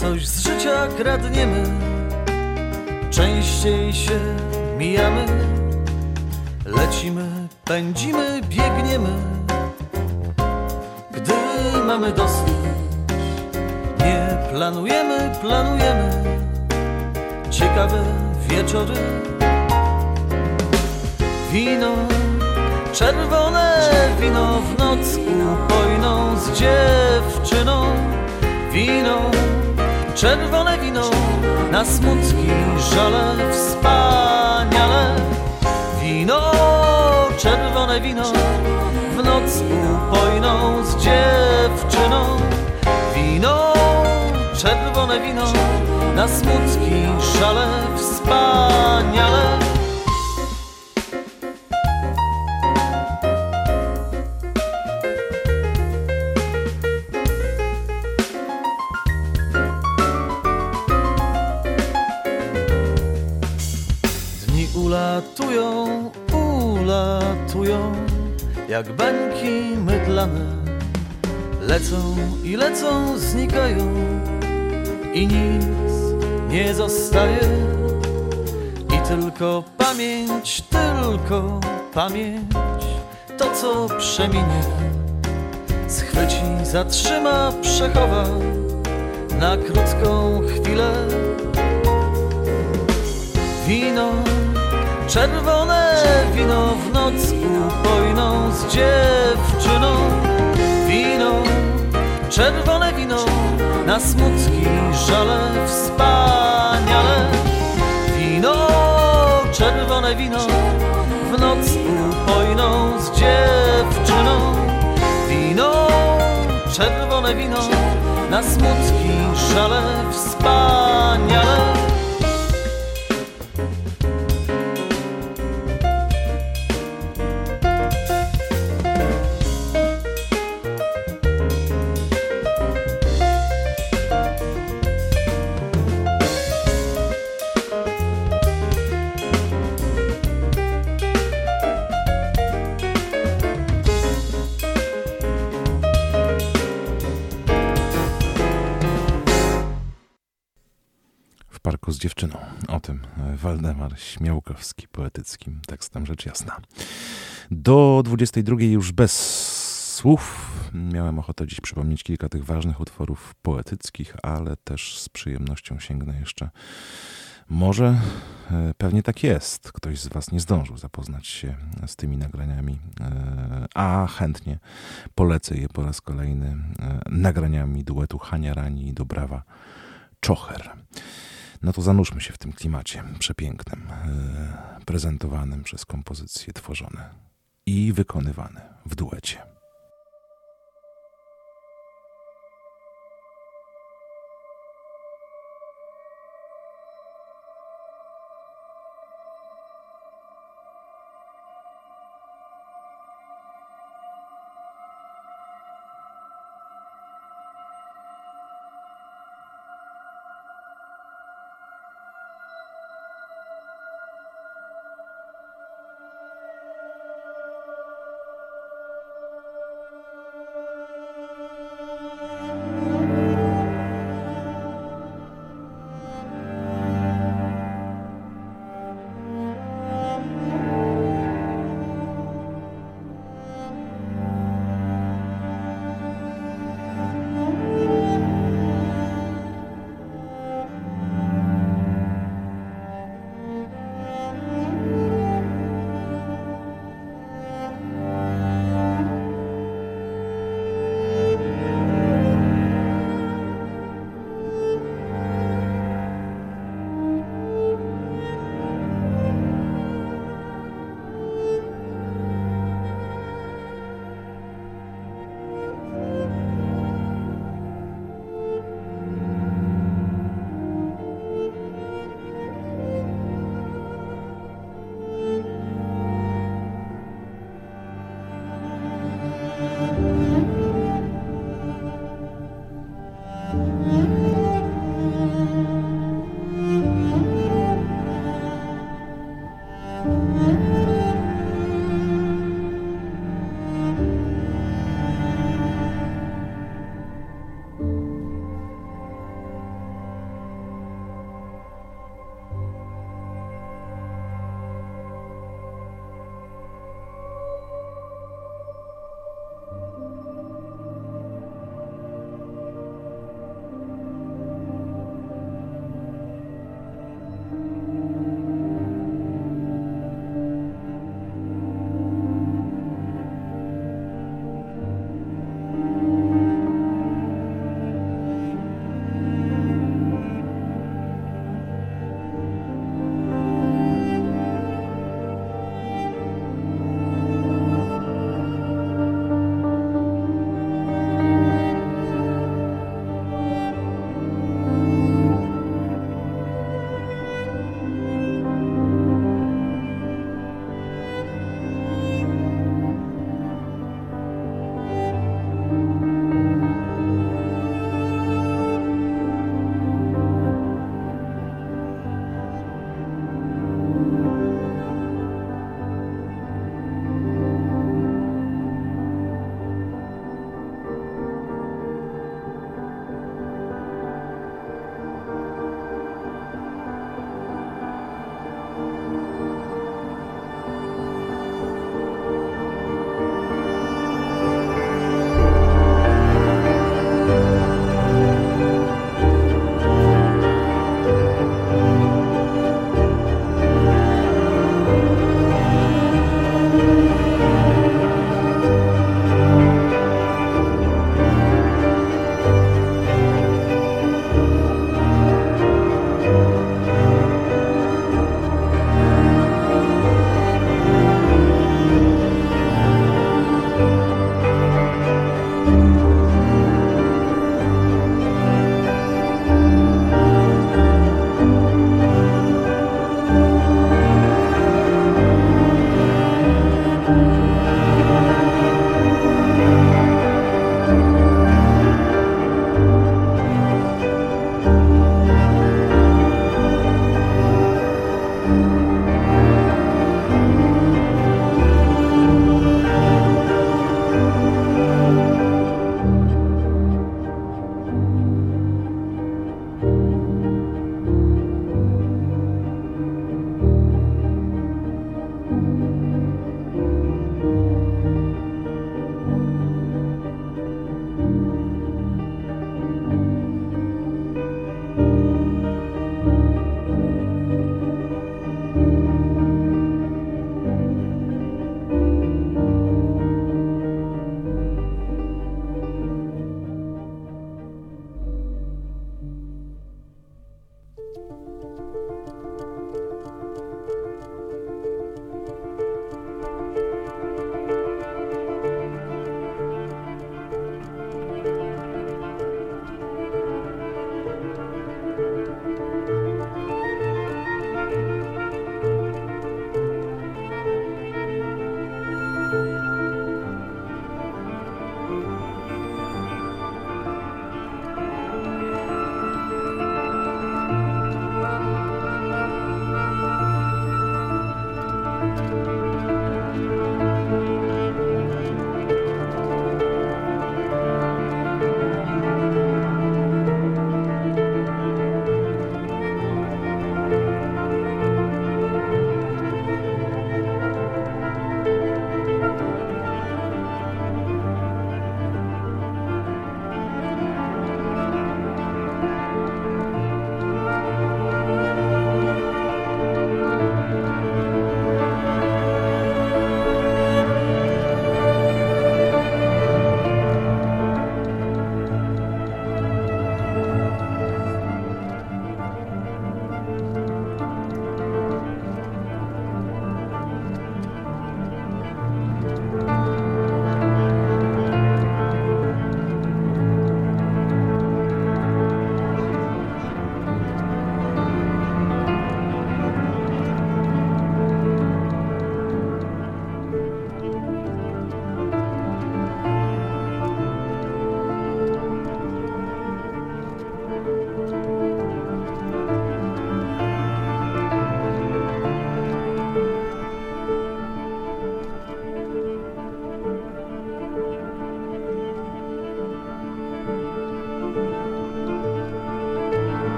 coś z życia kradniemy, częściej się mijamy. Lecimy, pędzimy, biegniemy. Gdy mamy dosyć, nie planujemy, planujemy. Ciekawe wieczory Wino, czerwone wino w noc upojną z dziewczyną Wino, czerwone wino na smutki żale wspaniale. Wino, czerwone wino w noc upojną z dziewczyną. Wino, czerwone wino na smutki żale wspaniale Lecą i lecą, znikają i nic nie zostaje I tylko pamięć, tylko pamięć to, co przeminie. Schwyci, zatrzyma, przechowa na krótką chwilę. Wino, czerwone wino w noc upojną z dziewczyną. Czerwone wino na smutki, żale wspaniale. Wino, czerwone wino w noc upojną z dziewczyną. Wino, czerwone wino na smutki, żale wspaniale. Waldemar Śmiałkowski poetyckim tekstem rzecz jasna. Do 22 już bez słów. Miałem ochotę dziś przypomnieć kilka tych ważnych utworów poetyckich, ale też z przyjemnością sięgnę jeszcze. Może e, pewnie tak jest. Ktoś z Was nie zdążył zapoznać się z tymi nagraniami, e, a chętnie polecę je po raz kolejny e, nagraniami duetu Hania Rani i Dobrawa Czocher. No to zanurzmy się w tym klimacie przepięknym, prezentowanym przez kompozycje tworzone i wykonywane w duecie.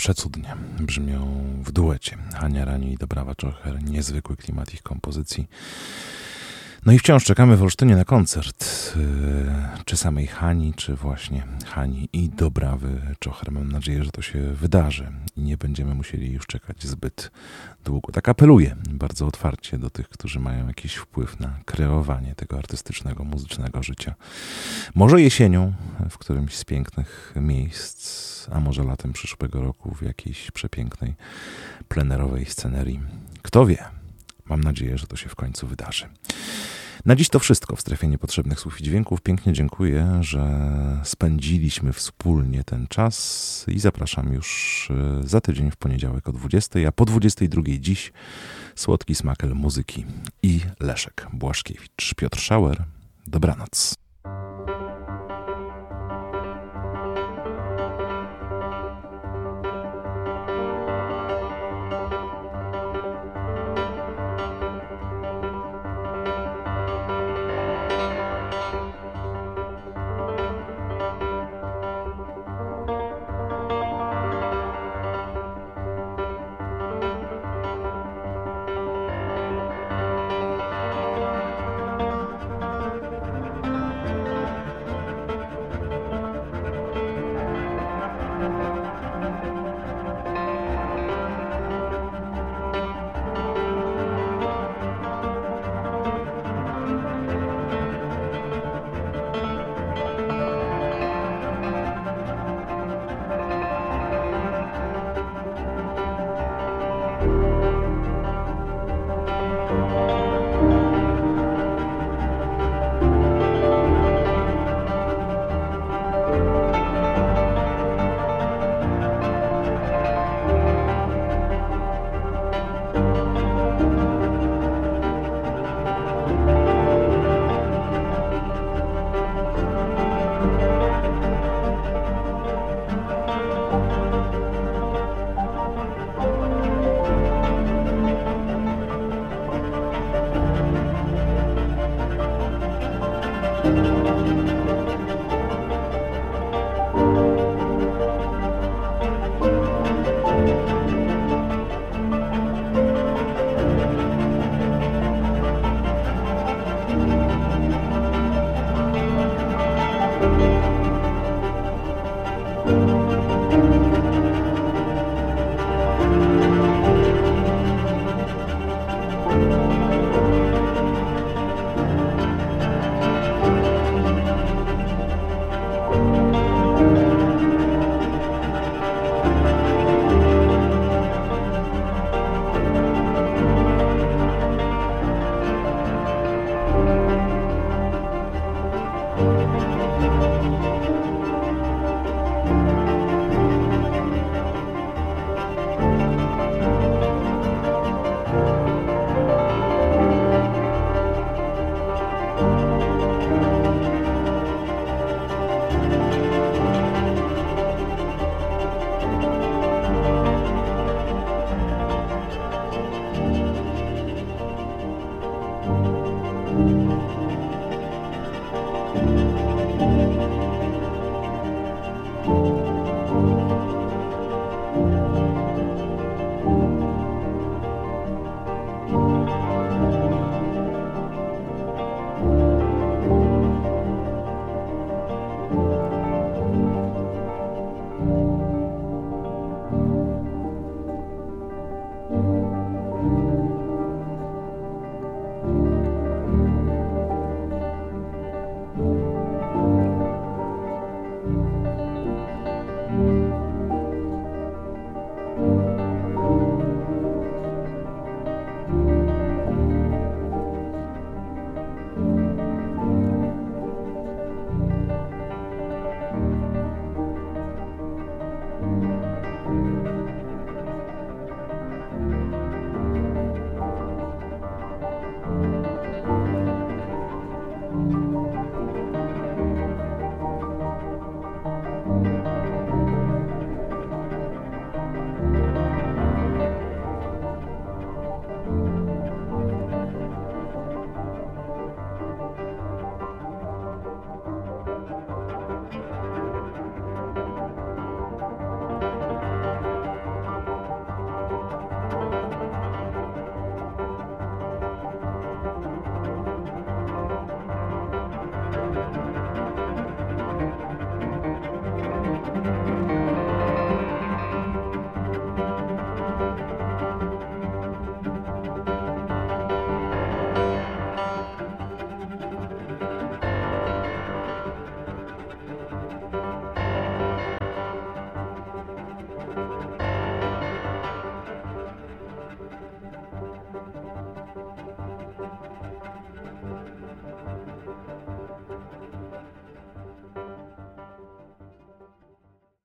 Przecudnie brzmią w duecie. Hania Rani i Dobrawa Czocher, niezwykły klimat ich kompozycji. No i wciąż czekamy w Olsztynie na koncert. Yy, czy samej Hani, czy właśnie Hani i Dobrawy Czocher. Mam nadzieję, że to się wydarzy i nie będziemy musieli już czekać zbyt długo. Tak apeluję bardzo otwarcie do tych, którzy mają jakiś wpływ na kreowanie tego artystycznego, muzycznego życia. Może jesienią w którymś z pięknych miejsc, a może latem przyszłego roku w jakiejś przepięknej plenerowej scenerii. Kto wie? Mam nadzieję, że to się w końcu wydarzy. Na dziś to wszystko w strefie niepotrzebnych słów i dźwięków. Pięknie dziękuję, że spędziliśmy wspólnie ten czas i zapraszam już e, za tydzień w poniedziałek o 20, a po 22 dziś słodki smakel muzyki i Leszek Błaszkiewicz. Piotr Schauer, dobranoc.